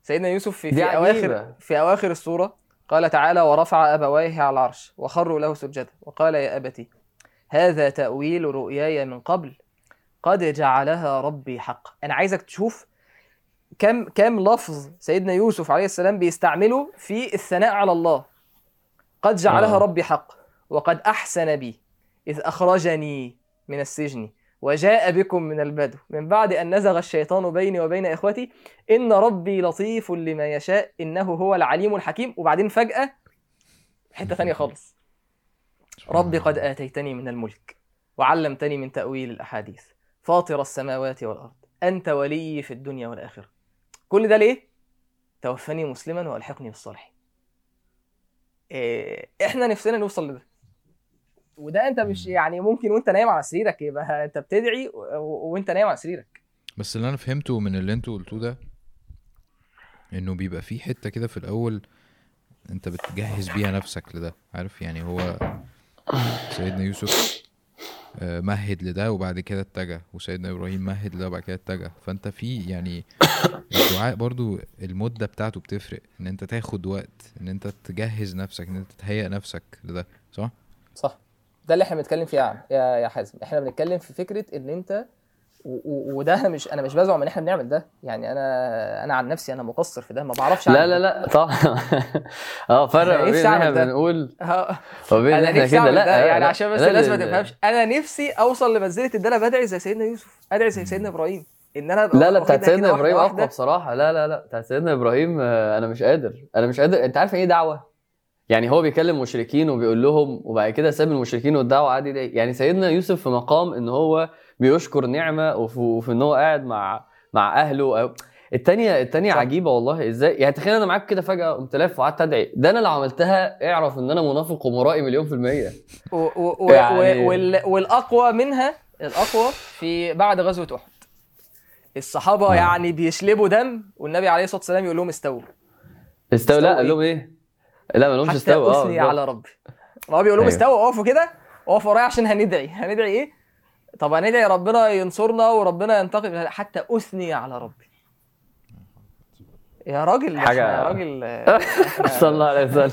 سيدنا يوسف في في. أواخر في أواخر السورة قال تعالى ورفع أبويه على العرش وخروا له سجدا وقال يا أبتي هذا تأويل رؤياي من قبل قد جعلها ربي حق أنا عايزك تشوف كم كم لفظ سيدنا يوسف عليه السلام بيستعمله في الثناء على الله قد جعلها آه. ربي حق وقد أحسن بي إذ أخرجني من السجن وجاء بكم من البدو من بعد أن نزغ الشيطان بيني وبين إخوتي إن ربي لطيف لما يشاء إنه هو العليم الحكيم وبعدين فجأة حتة ثانية خالص ربي. قد آتيتني من الملك وعلمتني من تأويل الأحاديث فاطر السماوات والأرض أنت ولي في الدنيا والآخرة كل ده ليه؟ توفني مسلما وألحقني بالصالحين إحنا نفسنا نوصل لده. وده أنت مش. يعني ممكن وأنت نايم على سريرك يبقى أنت بتدعي وأنت نايم على سريرك. بس اللي أنا فهمته من اللي أنتوا قلتوه ده إنه بيبقى في حتة كده في الأول أنت بتجهز بيها نفسك لده عارف؟ يعني هو سيدنا يوسف مهد لده وبعد كده اتجه وسيدنا إبراهيم مهد لده وبعد كده اتجه. فأنت في يعني *coughs* الدعاء برضو المدة بتاعته بتفرق إن أنت تاخد وقت إن أنت تجهز نفسك إن أنت تهيئ نفسك لده صح؟ صح. ده اللي إحنا بنتكلم فيه يا يا حازم. إحنا بنتكلم في فكرة إن أنت وده أنا مش أنا مش بزعم إن إحنا بنعمل ده. يعني أنا أنا عن نفسي أنا مقصر في ده ما بعرفش لا لا. لا طبعا. آه فرق بين إحنا. بنقول وبين أنا إحنا كده لا يعني عشان بس الناس ما تفهمش. أنا نفسي أوصل لمنزلة إن أنا بدعي زي سيدنا يوسف ادعي زي سيدنا إبراهيم. إن أنا لا لا بتاعت سيدنا إبراهيم. اقوى بصراحه لا لا لا بتاعت سيدنا إبراهيم آه، أنا مش قادر. أنا مش قادر. أنت عارف إيه دعوة؟ يعني هو بيكلم مشركين وبيقول لهم وبعد كده ساب المشركين والدعوة عادي ده يعني سيدنا يوسف في مقام إن هو بيشكر نعمة وفي, وفي إن هو قاعد مع مع أهله. التانية التانية صح. عجيبة والله. إزاي؟ يعني تخيل أنا معاك كده فجأة قمت لافف وقعدت أدعي. ده أنا لو عملتها اعرف إن أنا منافق ومرائي مليون في المية. و و يعني- و وال والأقوى منها الأقوى في بعد غزوة أحد. الصحابة آه. يعني بيشلبوا دم والنبي عليه الصلاة والسلام يقول لهم استووا. استوى لا قال إيه؟ لهم إيه؟ لا ما لهمش استوى آه أثني. على ربي. ما هو بيقول لهم أيوه. استووا اقفوا كده. اقفوا ورايا عشان هندعي. هندعي إيه؟ طب هندعي ربنا ينصرنا وربنا ينتقم. حتى أثني على ربي. يا راجل حاجة- يا راجل *laughs* صلى الله عليه وسلم.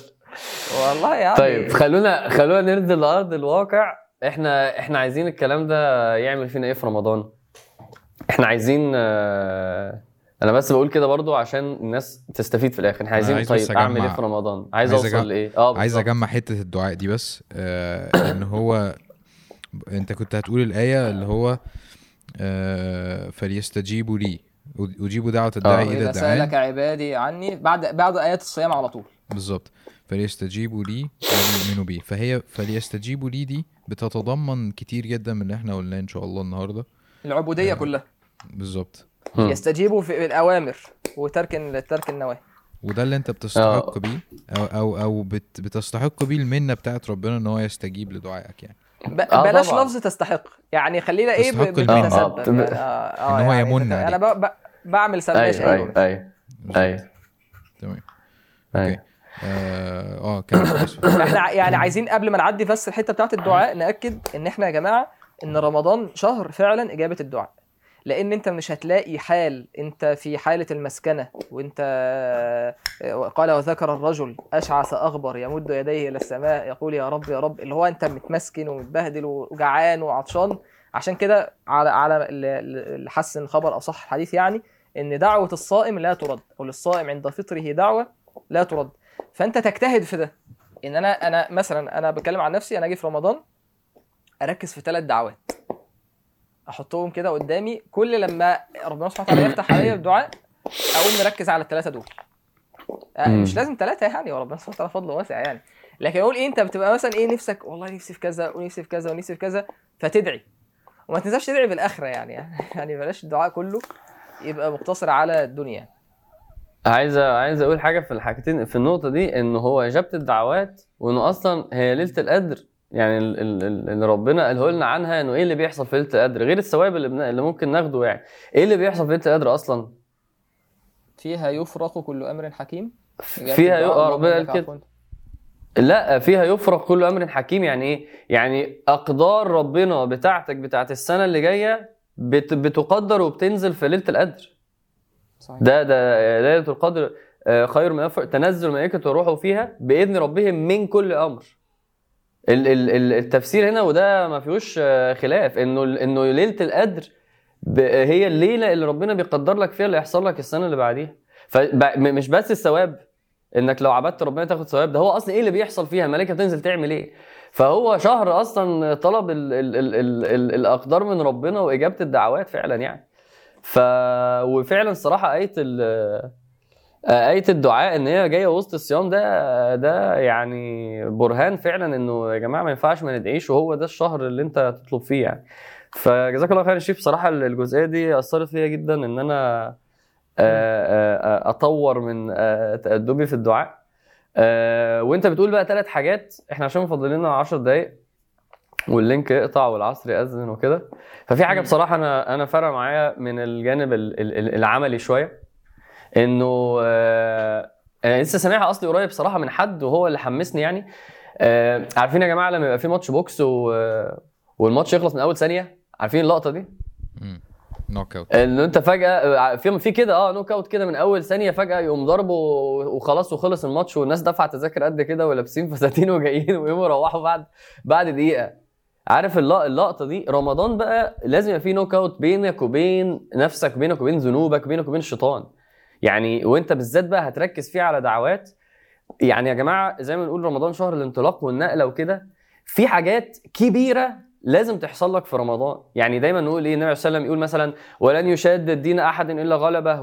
والله يعني. طيب خلونا خلونا ننزل لارض الواقع. إحنا إحنا عايزين الكلام ده يعمل فينا إيه في رمضان؟ إحنا عايزين آه، أنا بس بقول كده برضو عشان الناس تستفيد في الآخر. إحنا عايزين عايز طيب أعمل إيه في رمضان؟ عايز, عايز أوصل أجمع- لإيه؟ آه عايز. أجمع حتة الدعاء دي بس آه إن هو انت كنت هتقول الآية اللي هو آه فليستجيبوا لي أجيب دعوة الداعي آه. إذا اذا سألك عبادي عني بعد بعد آيات الصيام على طول بالظبط فليستجيبوا لي ويؤمنوا بي فهي فليستجيبوا لي دي بتتضمن كتير جدا من اللي إحنا قلناه إن شاء الله النهارده العبودية آه. كلها بالظبط. يستجيبوا في الأوامر وترك ترك النواهي وده اللي انت بتستحق بيه أو أو أو بت بتستحق بيه المنة بتاعت ربنا إن هو يستجيب لدعائك يعني. آه بلاش طبعاً. لفظ تستحق يعني خلينا إيه ب... تستحق المنة. بتتسبب آه، يعني آه آه إن هو يعني يمن تت- أنا عليك. ب... ب... بعمل سماشه أيوه أيوه أيوه أيوه تمام أيوه أوكي آه آه كمل. *coughs* إحنا يعني عايزين قبل ما نعدي بس الحتة بتاعت الدعاء نأكد إن إحنا يا جماعة إن رمضان شهر فعلا إجابة الدعاء لأن انت مش هتلاقي حال انت في حالة المسكنة. وانت قال وذكر الرجل أشعث أغبر يمد يديه إلى السماء يقول يا رب يا رب اللي هو انت متمسكن ومتبهدل وجعان وعطشان. عشان كده على على ال- ال- اللي حسن الخبر أو صح الحديث يعني إن دعوة الصائم لا ترد أو للصائم عند فطره دعوة لا ترد. فأنت تجتهد في ده. إن أنا أنا مثلا أنا بتكلم عن نفسي أنا أجي في رمضان أركز في ثلاث دعوات. احطهم كده قدامي. كل لما ربنا سبحانه وتعالى يفتح عليا بدعاء اقوم مركز على الثلاثه دول. مم. مش لازم ثلاثة يعني وربنا سبحانه وتعالى فضله واسع يعني. لكن أقول إيه انت بتبقى مثلا إيه نفسك والله نفسي في كذا ونفسي في كذا ونفسي في كذا فتدعي. وما تنساش تدعي بالآخرة يعني. *laughs* يعني بلاش الدعاء كله يبقى مقتصر على الدنيا. عايز عايز أقول حاجة في الحاجتين في النقطة دي إن هو إجابة الدعوات وإنه أصلا هي ليلة القدر يعني ال- ال- ال- اللي ربنا قاله لنا عنها إنه إيه اللي بيحصل في ليلة القدر؟ غير الثواب اللي, اللي ممكن ناخده يعني. إيه اللي بيحصل في ليلة القدر أصلا؟ فيها يفرق كل أمر حكيم؟ فيها اللهم ربنا قال كده. لا فيها يفرق كل أمر حكيم. يعني إيه؟ يعني أقدار ربنا بتاعتك بتاعت السنة اللي جاية بت... بتقدر وبتنزل في ليلة القدر. صحيح. ده ده ليلة القدر آه، خير من ألف تنزل الملائكه وروحوا فيها بإذن ربهم من كل أمر. التفسير هنا وده ما فيهوش خلاف إنه إنه ليلة القدر هي الليلة اللي ربنا بيقدر لك فيها اللي يحصل لك السنة اللي بعديها. فمش بس الثواب إنك لو عبدت ربنا تاخد ثواب ده هو أصلا إيه اللي بيحصل فيها؟ الملائكة بتنزل تعمل إيه؟ فهو شهر أصلا طلب ال ال ال ال ال الأقدار من ربنا وإجابة الدعوات فعلا يعني. ف وفعلا الصراحة آية آية الدعاء إن هي جاية وسط الصيام ده ده يعني برهان فعلا إنه يا جماعة ما ينفعش ما ندعيش وهو ده الشهر اللي أنت تطلب فيه يعني. فجزاك الله خير يا شريف بصراحة الجزئية دي أثرت فيا جدا إن أنا آه، آه، آه، أطور من تأدبي في الدعاء. وأنت بتقول بقى ثلاث حاجات إحنا عشان مفضل لنا 10 دقائق وال link يقطع والعصر يأذن وكده ففي حاجة. بصراحة أنا أنا فارقة معايا من الجانب ال- ال- ال- العملي شوية انه آه، أنا لسه سامعها اصلي قريب بصراحه من حد وهو اللي حمسني يعني. آه، عارفين يا جماعة لما يبقى في match box و والماتش يخلص من أول ثانية؟ عارفين اللقطة دي؟ knockout إن أنت فجأة في في كده آه knockout كده من أول ثانية فجأة يقوم ضربه وخلاص وخلص الماتش والناس دفعت تذاكر قد كده ولابسين *laughs* فساتين وجايين ويقوموا يروحوا بعد بعد دقيقة. عارف اللق- اللقطة دي؟ رمضان بقى لازم يبقى في knockout بينك وبين نفسك بينك وبين ذنوبك بينك وبين الشيطان. يعني وانت بالذات بقى هتركز فيه على دعوات. يعني يا جماعة زي ما بنقول رمضان شهر الانطلاق والنقلة وكده في حاجات كبيرة لازم تحصل لك في رمضان. يعني دايما نقول إيه النبي صلى الله عليه وسلم يقول مثلا ولن يشاد الدين أحد إلا غلبه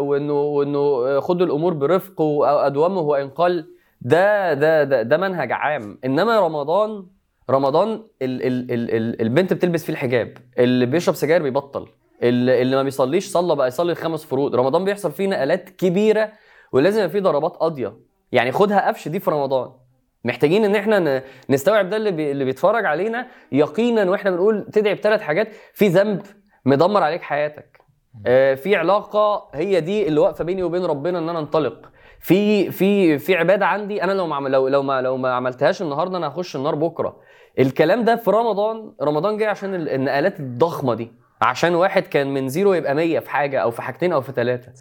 وانه وإنه خدوا الأمور برفق وادومه وإن قل. ده ده ده, ده منهج عام. إنما رمضان رمضان ال ال ال ال البنت بتلبس فيه الحجاب. اللي بيشرب سجاير بيبطل. اللي, ما بيصليش صلى بقى يصلي الخمس فروض. رمضان بيحصل فيه نقلات كبيرة ولازم يبقى ضربات قاضية. يعني خدها قفش دي في رمضان. محتاجين إن إحنا نستوعب ده اللي, بي اللي بيتفرج علينا يقينا وإحنا بنقول تدعي بثلاث حاجات. في ذنب مدمر عليك حياتك. آه، في علاقة هي دي اللي واقفة بيني وبين ربنا إن أنا انطلق. في في في عبادة عندي أنا لو ما لو لو ما لو ما عملتهاش النهارده أنا هخش النار بكرة. الكلام ده في رمضان رمضان جاي عشان ال- النقلات الضخمة دي. عشان واحد كان من zero يبقى 100 في حاجة أو في حاجتين أو في ثلاثة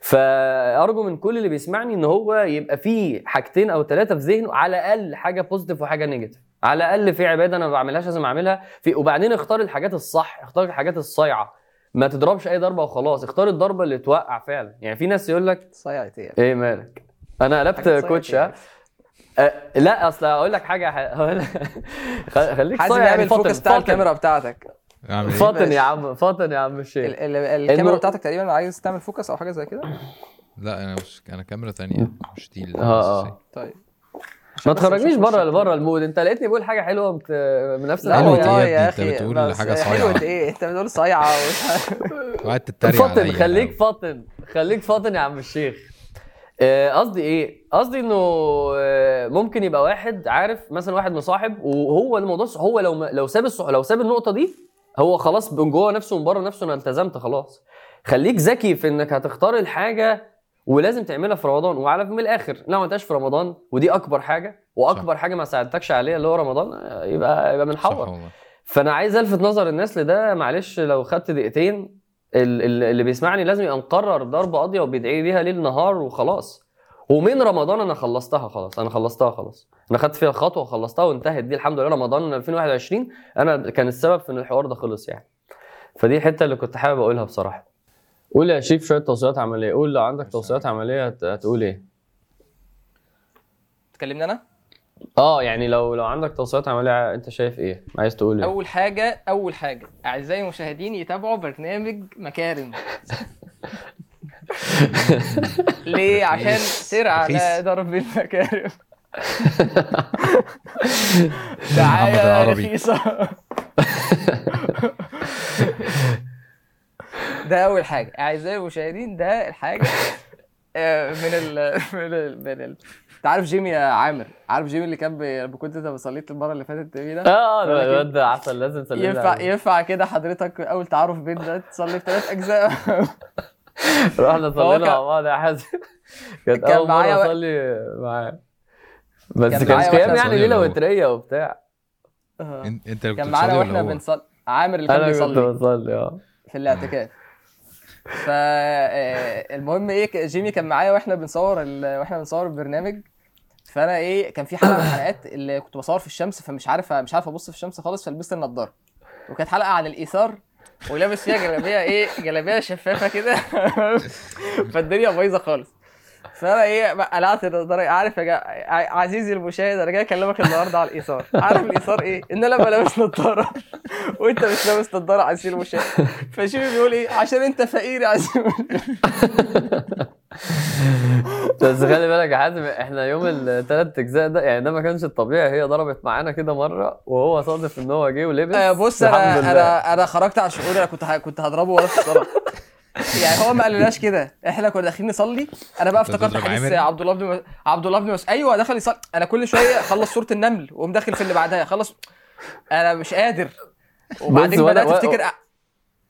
فأرجو من كل اللي بيسمعني إن هو يبقى فيه حاجتين أو ثلاثة في ذهنه على الأقل حاجة positive وحاجة negative على الأقل في عبادة أنا ما بعملهاش لازم أعملها. في وبعدين اختار الحاجات الصح اختار الحاجات الصايعة. ما تضربش أي ضربة وخلاص. اختار الضربة اللي توقع فعلا. يعني في ناس يقول لك صيعت إيه إيه مالك؟ أنا قلبت كوتش إيه؟ ها؟ أه لا أصل أقول لك حاجة هقول *laughs* خليك صايع يعني يعمل فاطن فوكس بتاع. الكاميرا بتاعتك؟ فاطن يا عم فاطن يا عم الشيخ ال- ال- الكاميرا إنه- بتاعتك تقريبا عايز تعمل فوكس أو حاجة زي كده لا أنا مش أنا كاميرا تانية مش دي آه آه. طيب ما تخرجنيش بره. بره المود أنت لقيتني بقول حاجة حلوة مت... من نفس. إيه والله يا؟ أخي أنت بتقول بس حاجة صايعة. حلوة إيه أنت بتقول صايعة ومش *laughs* قاعد تتريق فاطن خليك. فاطن خليك فاطن يا عم الشيخ آه، قصدي إيه قصدي إنه آه، ممكن يبقى واحد عارف مثلا واحد مصاحب وهو الموضوع هو لو لو ساب الصح... لو ساب النقطة دي هو خلاص من جوه نفسه ومن بره نفسه أنا التزمت خلاص. خليك ذكي في انك هتختار الحاجة ولازم تعملها في رمضان وعلى من الآخر. لو ما عملتهاش في رمضان ودي أكبر حاجة وأكبر حاجة ما ساعدتكش عليها اللي هو رمضان يبقى يبقى صح بنحور فأنا عايز ألفت نظر الناس لده. معلش لو خدت دقيقتين ال- ال- اللي بيسمعني لازم يبقى مقرر ضربة قاضية وبيدعي بيها ليل نهار وخلاص. ومن رمضان أنا خلصتها خلاص أنا خلصتها خلاص. أنا خدت فيها خطوه وخلصتها وانتهت دي الحمد لله. رمضان 2021 أنا كان السبب في إن الحوار ده خلص يعني. فدي الحتة اللي كنت حابب أقولها بصراحة. قول يا شيف شوية توصيات عملية. قول لو عندك توصيات عملية هت- هتقول إيه؟ تكلمني أنا؟ آه يعني لو لو عندك توصيات عملية أنت شايف إيه؟ عايز تقول إيه؟ أول حاجة أول حاجة أعزائي المشاهدين يتابعوا برنامج مكارم. *laughs* *laughs* ليه؟ عشان سر على. ضرب المكارم. *laughs* العربي. رخيصة. *laughs* ده أول حاجة. أعزائي المشاهدين ده الحاجة آه، من ال من ال من ال. أنت عارف جيمي يا عامر؟ عارف جيمي اللي كان لما كنت أنت بصليت المرة اللي فاتت بيه ده؟ آه إيه؟ الواد ده عسل لازم تسلم لي ينفع. ينفع كده حضرتك أول تعارف بين ده تصلي في ثلاث أجزاء. *laughs* رحنا صلينا مع بعض يا حازم. *laughs* كانت كان أول معايا مره أصلي معاه بس كان وإحنا يعني ليلة؟ وترية وبتاع. أنت اللي كان كنت معانا بتصلي وإحنا؟ بنصلي عامر اللي كان أنا كنت بيصلي. بصلي آه. في الاعتكاف. ف آه، المهم إيه جيمي كان معايا وإحنا بنصور ال... وإحنا بنصور البرنامج. فأنا إيه كان في حلقة من الحلقات اللي كنت بصور في الشمس فمش عارف مش عارف أبص في الشمس خالص فلبست النضارة. وكانت حلقة عن الإيثار. ولابس فيها جلابية إيه جلابية شفافة كده. *laughs* فالدنيا بايظة خالص. فأنا إيه قلعت النضاره عارف يا جا... عزيزي المشاهد أنا جاي أكلمك النهارده على الإيثار. عارف الإيثار إيه؟ ان أنا ابقى لابس نضاره *laughs* وإنت مش لابس نضاره عزيزي المشاهد. فشيمي بيقول إيه؟ عشان إنت فقير يا عزيزي بس خلي بالك يا حازم إحنا يوم الثلاث أجزاء ده يعني ده ما كانش الطبيعي هي ضربت معانا كده مرة وهو صادف إن هو جه ولبس. آه، بص أنا. أنا أنا خرجت على شعوري أنا كنت ه- كنت هضربه وأنا في الصلاة. يعني هو ما قالناش كده إحنا كنا داخلين نصلي أنا بقى افتكرت حديث؟ عبد الله بن. عبد الله بن. أيوه دخل يصلي أنا كل شوية خلص سورة النمل وقوم داخل في اللي بعدها خلص أنا مش قادر وبعدين بدأت و- أفتكر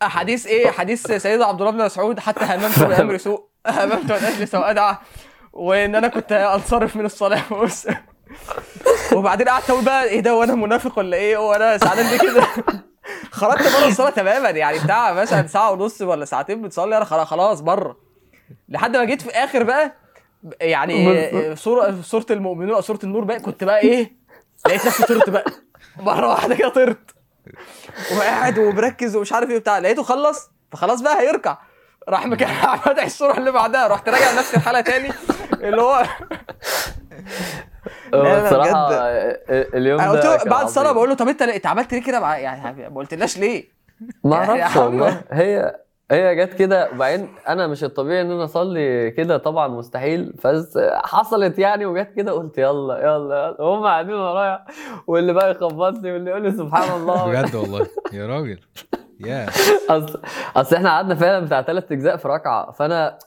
أحاديث إيه حديث سيدنا عبد الله بن مسعود حتى هممت بامر سوء هممت ان اجلس وادعى وإن أنا كنت أنصرف من الصلاة بص وبعدين قعدت أقول بقى إيه ده وأنا منافق ولا إيه هو أنا زعلان ليه كده خرجت بره الصلاه تماما يعني بتاع مثلا ساعة ونص ولا ساعتين بتصلي أنا خلاص بره. لحد ما جيت في آخر بقى يعني. سوره سوره المؤمنون أو سوره النور بقى كنت بقى إيه لقيت نفسي طرت بقى. مرة واحدة كده طرت. وقاعد ومركز ومش عارف إيه بتاع. لقيته خلص فخلاص بقى هيركع. راح مكان *laughs* فتح الصورة اللي بعدها. رحت راجع نفس الحالة تاني اللي هو لا، الصراحه بجد. اليوم أنا ده قلت له بعد الصلاة. بقول له طب أنت أنت عملت ليه كده يعني ما قلتلناش ليه؟ ما يعني أعرفش. والله هي هي جت كده وبعدين أنا مش الطبيعي إن أنا أصلي كده طبعا مستحيل بس حصلت يعني وجت كده قلت يلا يلا يلا وهم قاعدين ورايا واللي بقى يخبط لي واللي يقول لي سبحان الله بجد والله يا راجل يا أصل أصل إحنا قعدنا فعلا بتاع ثلاث أجزاء في ركعة فأنا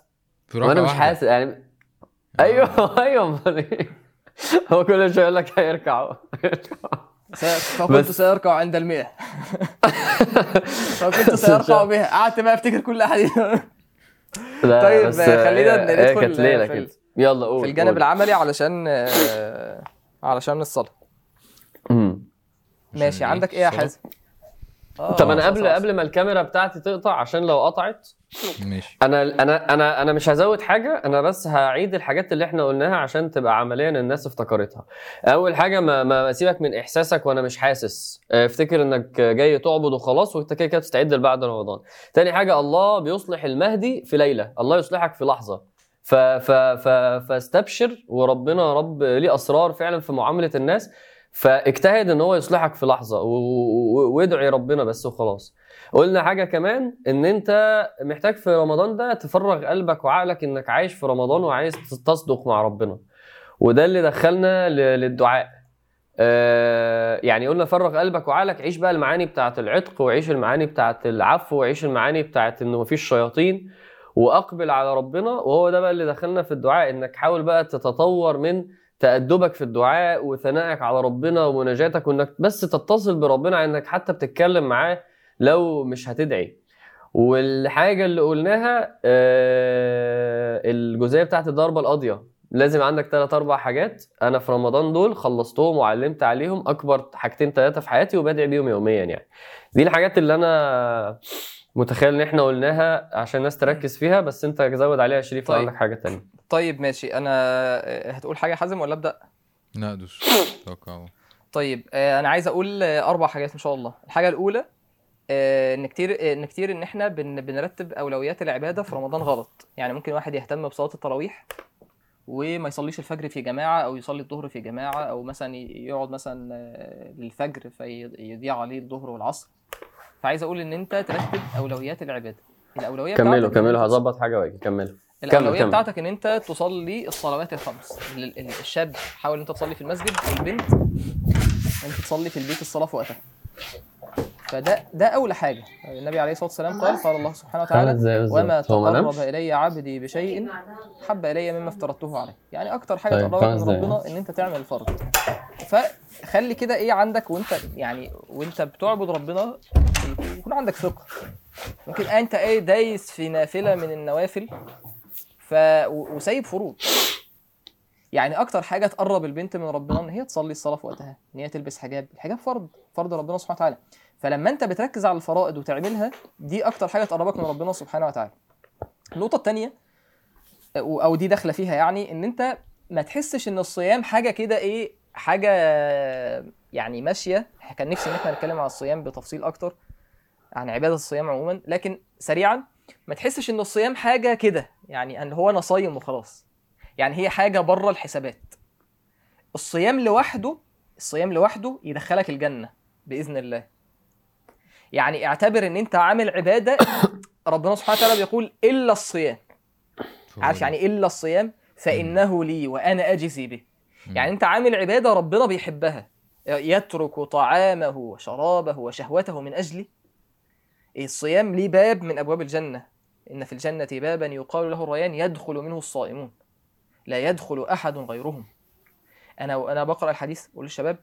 في ركعة وأنا مش. حاسس يعني أيوه أيوه إيه؟ هو كل شوية يقول لك هيركعوا فكنت سيركع عند المئة *laughs* فكنت سيركع بها قعدت بقى أفتكر كل لا، طيب، بس خلينا هي ندخل كانت ليلة كده يلا قول في الجانب قول. العملي علشان آه، علشان الصلاة مم. ماشي عندك إيه يا؟ حازم؟ آه، طب أنا قبل. قبل ما الكاميرا بتاعتي تقطع عشان لو قطعت. ماشي. أنا أنا أنا أنا مش هزود حاجة أنا بس هعيد الحاجات اللي إحنا قلناها عشان تبقى عمليا الناس افتكرتها أول حاجة ما ما سيبك من إحساسك وأنا مش حاسس. افتكر إنك جاي تعبد وخلاص وأنت كده كده تستعد لبعد رمضان. تاني حاجة الله بيصلح المهدي في ليلة. الله يصلحك في لحظة. ف ف ف فاستبشر وربنا رب ليه أسرار فعلا في معاملة الناس. فاجتهد إن هو يصلحك في لحظة وادعي ربنا بس وخلاص. قلنا حاجة كمان إن أنت محتاج في رمضان ده تفرغ قلبك وعقلك إنك عايش في رمضان وعايز تصدق مع ربنا. وده اللي دخلنا للدعاء. آه، يعني قلنا فرغ قلبك وعقلك عيش بقى المعاني بتاعت العتق وعيش المعاني بتاعت العفو وعيش المعاني بتاعت انه مفيش شياطين وأقبل على ربنا. وهو ده بقى اللي دخلنا في الدعاء إنك حاول بقى تتطور من تأدبك في الدعاء وثنائك على ربنا ومناجاتك وإنك بس تتصل بربنا إنك حتى بتتكلم معاه لو مش هتدعي. والحاجة اللي قلناها آه، الجزئية بتاعت الضربة القاضية. لازم عندك ثلاث أربع حاجات. أنا في رمضان دول خلصتهم وعلمت عليهم أكبر حاجتين ثلاثة في حياتي وبدعي بيهم يوميا يعني. دي الحاجات اللي أنا متخيل ان إحنا قلناها عشان الناس تركز فيها بس انت زود عليها يا شريف طيب. عندك حاجة تانية. طيب ماشي. أنا آه، هتقول حاجة حازم ولا أبدأ؟ لا دوس. طيب آه، أنا عايز أقول آه، أربع حاجات إن شاء الله. الحاجة الأولى ان كتير ان كتير إن إحنا بن بنرتب أولويات العبادة في رمضان غلط. يعني ممكن واحد يهتم بصلاة التراويح وما يصليش الفجر في جماعة أو يصلي الظهر في جماعة أو مثلا يقعد مثلا للفجر فيضيع عليه الظهر والعصر. فعايز أقول إن أنت ترتب أولويات العبادة. الأولوية كملوا كملوا هظبط حاجة وأجي. كملوا الأولوية كمل. بتاعتك إن أنت تصلي الصلوات الخمس. ال- ال- الشاب حاول أنت تصلي في المسجد والبنت أنت تصلي في البيت الصلاة في وقتها. فده ده أول حاجة النبي عليه الصلاة والسلام قال قال الله سبحانه وتعالى. وما تقرب؟ إلي عبدي بشيء حب إلي مما افترضته عليه يعني أكتر حاجة طيب، تقربك من. ربنا إن أنت تعمل الفرض فخلي كده إيه عندك وأنت يعني وأنت بتعبد ربنا يكون عندك ثقة ممكن أنت إيه دايس في نافلة من النوافل ف وسايب فروض يعني أكتر حاجة تقرب البنت من ربنا إن هي تصلي الصلاة في وقتها إن هي تلبس حجاب الحجاب فرض فرض ربنا سبحانه وتعالى فلما انت بتركز على الفرائض وتعملها دي أكتر حاجة تقربك من ربنا سبحانه وتعالى. النقطة الثانية أو دي داخلة فيها يعني إن أنت ما تحسش إن الصيام حاجة كده إيه حاجة يعني ماشية. كان نفسي إن إحنا نتكلم على الصيام بتفصيل أكتر عن عبادة الصيام عموما. لكن سريعا ما تحسش إن الصيام حاجة كده يعني إن هو أنا صايم وخلاص. يعني هي حاجة بره الحسابات. الصيام لوحده الصيام لوحده يدخلك الجنة بإذن الله. يعني اعتبر إن أنت عامل عبادة *coughs* ربنا سبحانه وتعالى بيقول إلا الصيام. عارف يعني إلا الصيام؟ فإنه لي وأنا أجزي به. يعني أنت عامل عبادة ربنا بيحبها. يترك طعامه وشرابه وشهوته من أجلي. الصيام ليه باب من أبواب الجنة. إن في الجنة بابا يقال له الريان يدخل منه الصائمون. لا يدخل أحد غيرهم. أنا أنا بقرأ الحديث بقول للشباب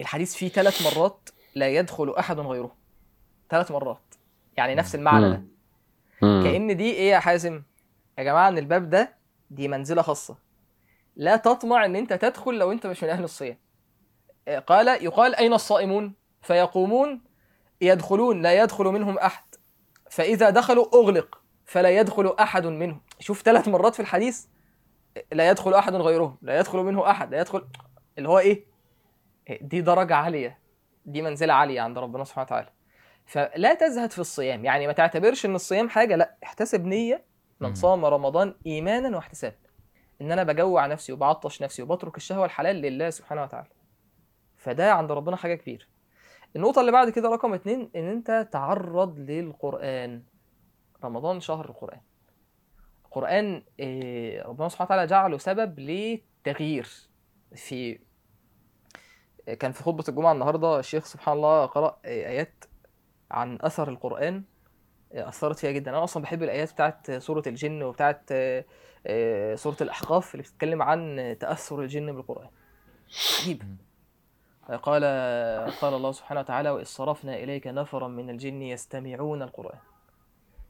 الحديث فيه ثلاث مرات لا يدخل أحد غيره. ثلاث مرات. يعني نفس المعنى ده. كأن دي إيه يا حازم؟ يا جماعة إن الباب ده دي منزلة خاصة. لا تطمع إن أنت تدخل لو أنت مش من أهل الصيام. آه، قال يقال أين الصائمون؟ فيقومون يدخلون لا يدخل منهم أحد. فإذا دخلوا أغلق. فلا يدخل أحد منهم. شوف ثلاث مرات في الحديث. لا يدخل أحد غيرهم. لا يدخل منه أحد. لا يدخل اللي هو إيه؟ دي درجة عالية. دي منزلة عالية عند ربنا سبحانه وتعالى. فلا تزهد في الصيام. يعني ما تعتبرش إن الصيام حاجة لا احتسب نية من. صام رمضان ايمانا واحتسابا إن أنا بجوع نفسي وبعطش نفسي وبترك الشهوة الحلال لله سبحانه وتعالى. فده عند ربنا حاجة كبيرة. النقطة اللي بعد كده رقم اتنين إن أنت تعرض للقرآن. رمضان شهر القرآن. القرآن إيه، ربنا سبحانه وتعالى جعله سبب لتغيير في كان في خطبة الجمعة النهارده الشيخ سبحان الله قرأ آيات عن أثر القرآن إيه، أثرت فيها جدا. أنا أصلا بحب الآيات بتاعت سورة الجن وبتاعت آه، آه، سورة الأحقاف اللي بتتكلم عن تأثر الجن بالقرآن. عجيب قال قال الله سبحانه وتعالى وإذ صرفنا إليك نفرا من الجن يستمعون القرآن.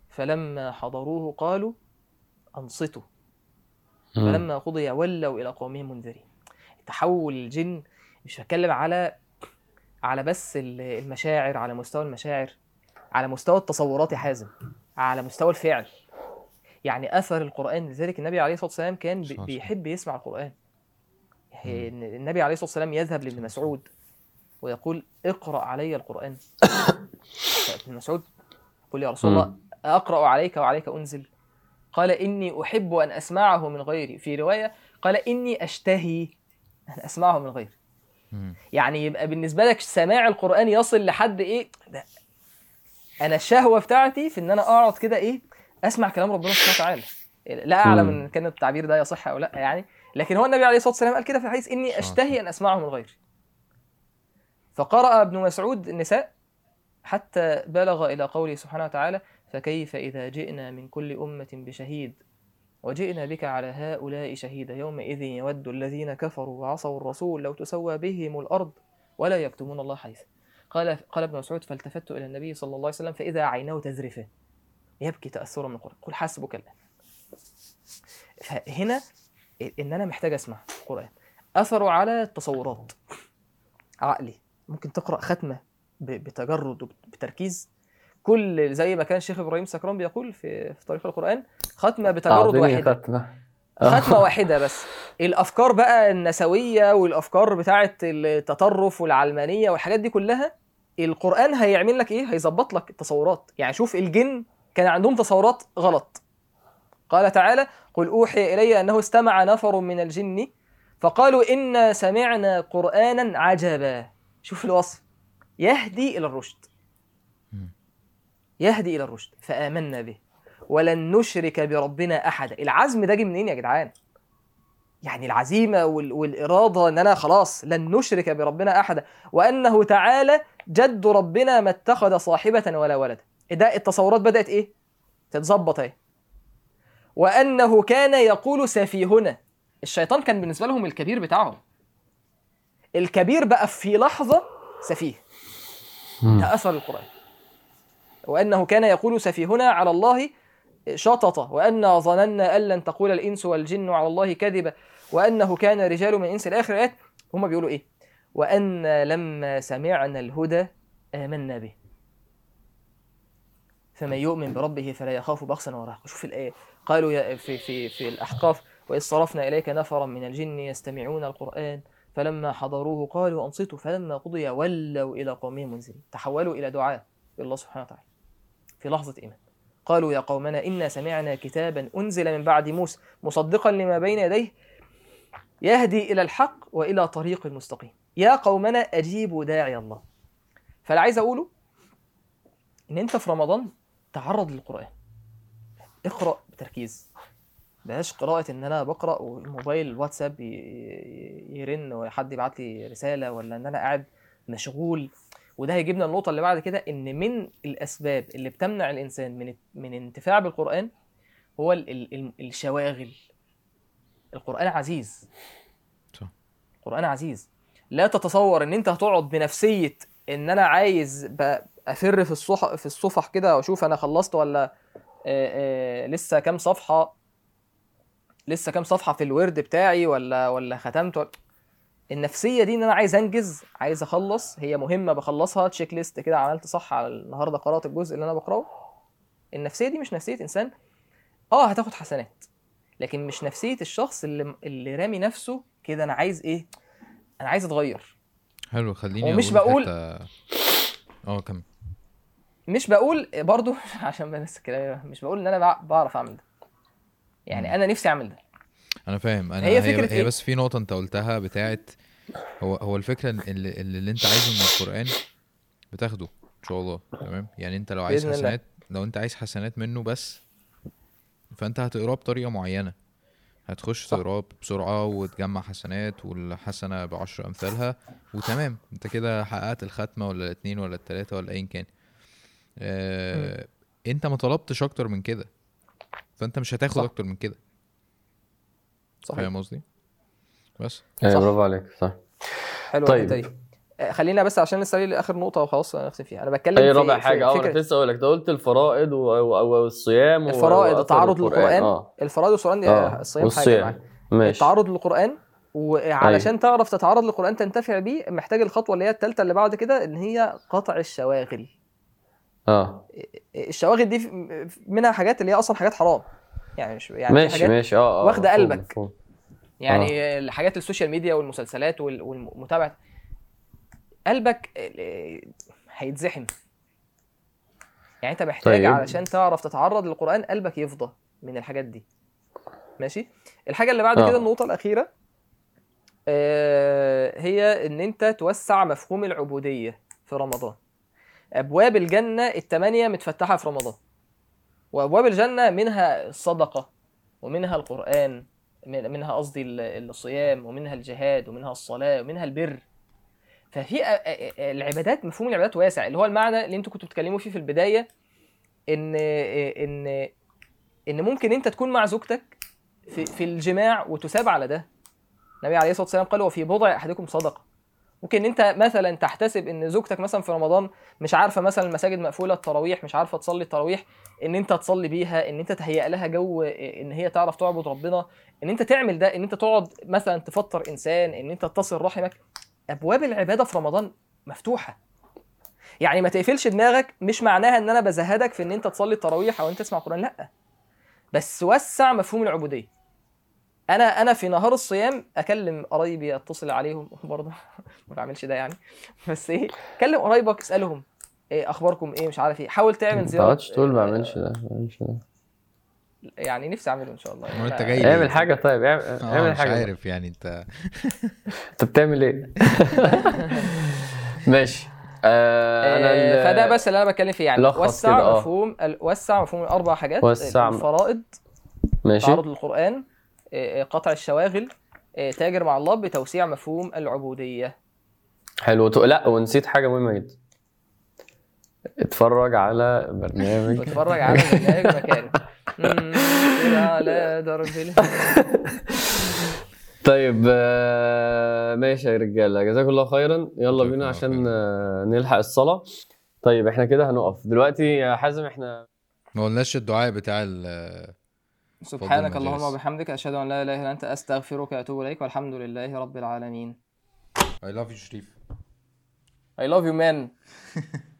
فلما حضروه قالوا أنصتوا. فلما قضي ولوا إلى قومهم منذرين. تحول الجن مش بتكلم على على بس ال- المشاعر على مستوى المشاعر على مستوى التصورات يا حازم على مستوى الفعل. يعني أثر القرآن لذلك النبي عليه الصلاة والسلام كان بيحب يسمع القرآن. يعني النبي عليه الصلاة والسلام يذهب لابن مسعود ويقول اقرأ علي القرآن. فابن مسعود يقول يا رسول الله أقرأ عليك وعليك أنزل. قال إني أحب أن أسمعه من غيري. في رواية قال إني أشتهي أن أسمعه من غيري. يعني يبقى بالنسبة لك سماع القرآن يصل لحد إيه؟ ده أنا الشهوة بتاعتي في إن أنا أقعد كده إيه؟ أسمع كلام ربنا سبحانه وتعالى. لا أعلم. إن كان التعبير ده يصح أو لا يعني لكن هو النبي عليه الصلاة والسلام قال كده في الحديث إني أشتهي أن اسمعه من غيري. فقرأ ابن مسعود النساء حتى بلغ إلى قوله سبحانه وتعالى فكيف إذا جئنا من كل أمة بشهيد؟ وجئنا بك على هؤلاء شهيدا. يومئذ يود الذين كفروا وعصوا الرسول لو تسوى بهم الأرض ولا يكتمون الله حديثا قال قال ابن مسعود فالتفت إلى النبي صلى الله عليه وسلم فإذا عيناه تذرفان يبكي تأثرا من القرآن قل حسبك الآن فهنا إن أنا محتاج أسمع القرآن أثره على التصورات. عقلي. ممكن تقرأ ختمة بتجرد وبتركيز. كل زي ما كان الشيخ إبراهيم سكران بيقول في في طريق القرآن ختمة بتجرد واحدة. ختمة. ختمة *laughs* واحدة بس. الأفكار بقى النسوية والأفكار بتاعه التطرف والعلمانية والحاجات دي كلها القرآن هيعمل لك إيه؟ هيظبط لك التصورات. يعني شوف الجن كان عندهم تصورات غلط. قال تعالى قل أوحي إلي أنه استمع نفر من الجن فقالوا إنا سمعنا قرآنا عجبا. شوف الوصف. يهدي إلى الرشد. يهدي إلى الرشد فآمنا به. ولن نشرك بربنا أحدا. العزم ده جه منين يا جدعان؟ يعني العزيمة وال... والإرادة إن أنا خلاص لن نشرك بربنا أحدا. وأنه تعالى جد ربنا ما اتخذ صاحبة ولا ولدا ده؟ التصورات بدأت إيه؟ تتظبط أهي. وأنه كان يقول سفيهنا. الشيطان كان بالنسبة لهم الكبير بتاعهم. الكبير بقى في لحظة سفيه. ده أثر القرآن. وأنه كان يقول سفيهنا على الله شطط وأنا ظننا أن لن تقول الإنس والجن على الله كذبا وأنه كان رجال من الإنس الآخر آيات هم بيقولوا إيه؟ وأنا لما سمعنا الهدى آمنا به. فمن يؤمن بربه فلا يخاف بخسا ورهقا شوف الآية. قالوا يا في في في الأحقاف وإذ صرفنا إليك نفرا من الجن يستمعون القرآن فلما حضروه قالوا أنصتوا فلما قضي ولوا إلى قومهم منذرين. تحولوا إلى دعاء الله سبحانه وتعالى. في لحظة إيمان. قالوا يا قومنا إنا سمعنا كتابا أنزل من بعد موسى مصدقا لما بين يديه يهدي إلى الحق وإلى طريق مستقيم. يا قومنا أجيبوا داعي الله. فاللي عايز أقوله إن أنت في رمضان تعرض للقرآن. اقرأ بتركيز. بلاش قراءة إن أنا بقرأ والموبايل الواتساب يرن وحد يبعت لي رسالة ولا إن أنا قاعد مشغول. وده هيجيبنا النقطة اللي بعد كده إن من الأسباب اللي بتمنع الإنسان من من انتفاع بالقرآن هو ال ال ال الشواغل. القرآن عزيز. صح. القرآن عزيز. لا تتصور إن أنت هتقعد بنفسية إن أنا عايز أفر في الصفح في الصفح كده وأشوف أنا خلصت ولا آه، آه، لسه كام صفحة لسه كام صفحة في الورد بتاعي ولا ولا ختمت ولا النفسية دي إن أنا عايز أنجز عايز أخلص هي مهمة بخلصها تشيك ليست كده عملت صح على النهارده قرأت الجزء اللي أنا بقرأه. النفسية دي مش نفسية إنسان. آه هتاخد حسنات لكن مش نفسية الشخص اللي اللي رامي نفسه كده أنا عايز إيه؟ أنا عايز أتغير. حلو خليني ومش بقول- آه كمل. مش بقول برضو *laughs* عشان بس الكلام مش بقول إن أنا بع- بعرف أعمل ده. يعني أنا نفسي أعمل ده. أنا فاهم أنا هي هي, فكرة هي إيه؟ بس في نقطة أنت قلتها بتاعت هو هو الفكرة اللي, اللي, اللي أنت عايزه من القرآن بتاخده إن شاء الله تمام يعني أنت لو عايز. حسنات لو أنت عايز حسنات منه بس فأنت هتقراه بطريقة معينة هتخش. تقراه بسرعة وتجمع حسنات والحسنة بعشر أمثالها وتمام أنت كده حققت الختمة ولا الاتنين ولا التلاتة ولا ايا كان آه أنت ما طلبتش أكتر من كده فأنت مش هتاخد صح. أكتر من كده صحيح. فاهم قصدي؟ بس. أيوه. برافو عليك صح. حلو طيب. دي آه، خلينا بس عشان لسه لي اخر نقطة وخلاص نختم فيها. أنا بتكلم أي في رابع حاجة. آه كنت لسه أقول لك أنت قلت الفرائض والصيام و- الفرائض التعرض للقرآن. آه. الفرائض دي آه الصيام حاجة والصيام. معاك. ماشي. التعرض للقرآن وعلشان تعرف تتعرض للقرآن تنتفع بيه محتاج الخطوة اللي هي الثالثه اللي بعد كده إن هي قطع الشواغل. آه. الشواغل دي منها حاجات اللي هي أصلا حاجات حرام. يعني مش يعني ماشي حاجات ماشي آه آه واخدة مفهوم، قلبك. مفهوم. يعني الحاجات ال social media والمسلسلات وال- والمتابعة قلبك آه، هيتزحم يعني انت محتاج طيب. علشان تعرف تتعرض للقرآن قلبك يفضى من الحاجات دي ماشي الحاجة اللي بعد آه. كده النقطة الأخيرة آه، هي إن أنت توسع مفهوم العبودية في رمضان أبواب الجنة الثمانيه متفتحة في رمضان وأبواب الجنة منها الصدقة ومنها القرآن من- منها قصدي ال- الصيام ومنها الجهاد ومنها الصلاة ومنها البر. ففي العبادات مفهوم العبادات واسع. اللي هو المعنى اللي أنتوا كنتوا بتتكلموا فيه في البداية ان ان إن ممكن أنت تكون مع زوجتك في في الجماع وتثاب على ده. النبي عليه الصلاة والسلام قال وفي بضع أحدكم صدقة. ممكن أنت مثلا تحتسب إن زوجتك مثلا في رمضان مش عارفة مثلا المساجد مقفولة التراويح مش عارفة تصلي التراويح إن أنت تصلي بيها إن أنت تهيئ لها جو إن هي تعرف تعبد ربنا إن أنت تعمل ده إن أنت تقعد مثلا تفطر إنسان إن أنت تصل رحمك أبواب العبادة في رمضان مفتوحة. يعني ما تقفلش دماغك مش معناها إن أنا بزهدك في إن أنت تصلي التراويح أو أنت تسمع قران لأ. بس وسع مفهوم العبودية. أنا أنا في نهار الصيام أكلم قرايبي أتصل عليهم. *laughs* برضه ما بعملش ده يعني. بس إيه كلم قرايبك اسألهم. إيه أخباركم؟ إيه مش عارف إيه. حاول تعمل ما زيارة. تقعدش تقول ما بعملش ده ما بعملش ده. يعني نفسي أعمله إن شاء الله. ما أنت يعني جاي؟ اعمل حاجة طيب. اعمل, آه اعمل مش حاجة. عارف يعني أنت. *laughs* انت بتعمل إيه؟ *laughs* ماشي. آه أنا آه، فده بس اللي أنا بتكلم فيه يعني. وسع. مفهوم وسع مفهوم الأربع حاجات. وسع- الفرائض. ماشي. تعرض للقرآن. آه، آه، قطع الشواغل. آه، تاجر مع الله بتوسيع مفهوم العبودية. حلو. لا ونسيت حاجة مهمة جدا. اتفرج على برنامج. بتفرج على برنامج كده *laughs* على درب *laughs* طيب آه، ماشي يا رجاله جزاكم الله خيرا. يلا بينا عشان. آه، نلحق الصلاة. طيب إحنا كده هنقف. دلوقتي يا حازم إحنا ما قلناش الدعاء بتاع ال سبحانك. اللهم وبحمدك أشهد أن لا إله إلا أنت أستغفرك وأتوب إليك والحمد لله رب العالمين. I love you شريف. I love you man. *laughs*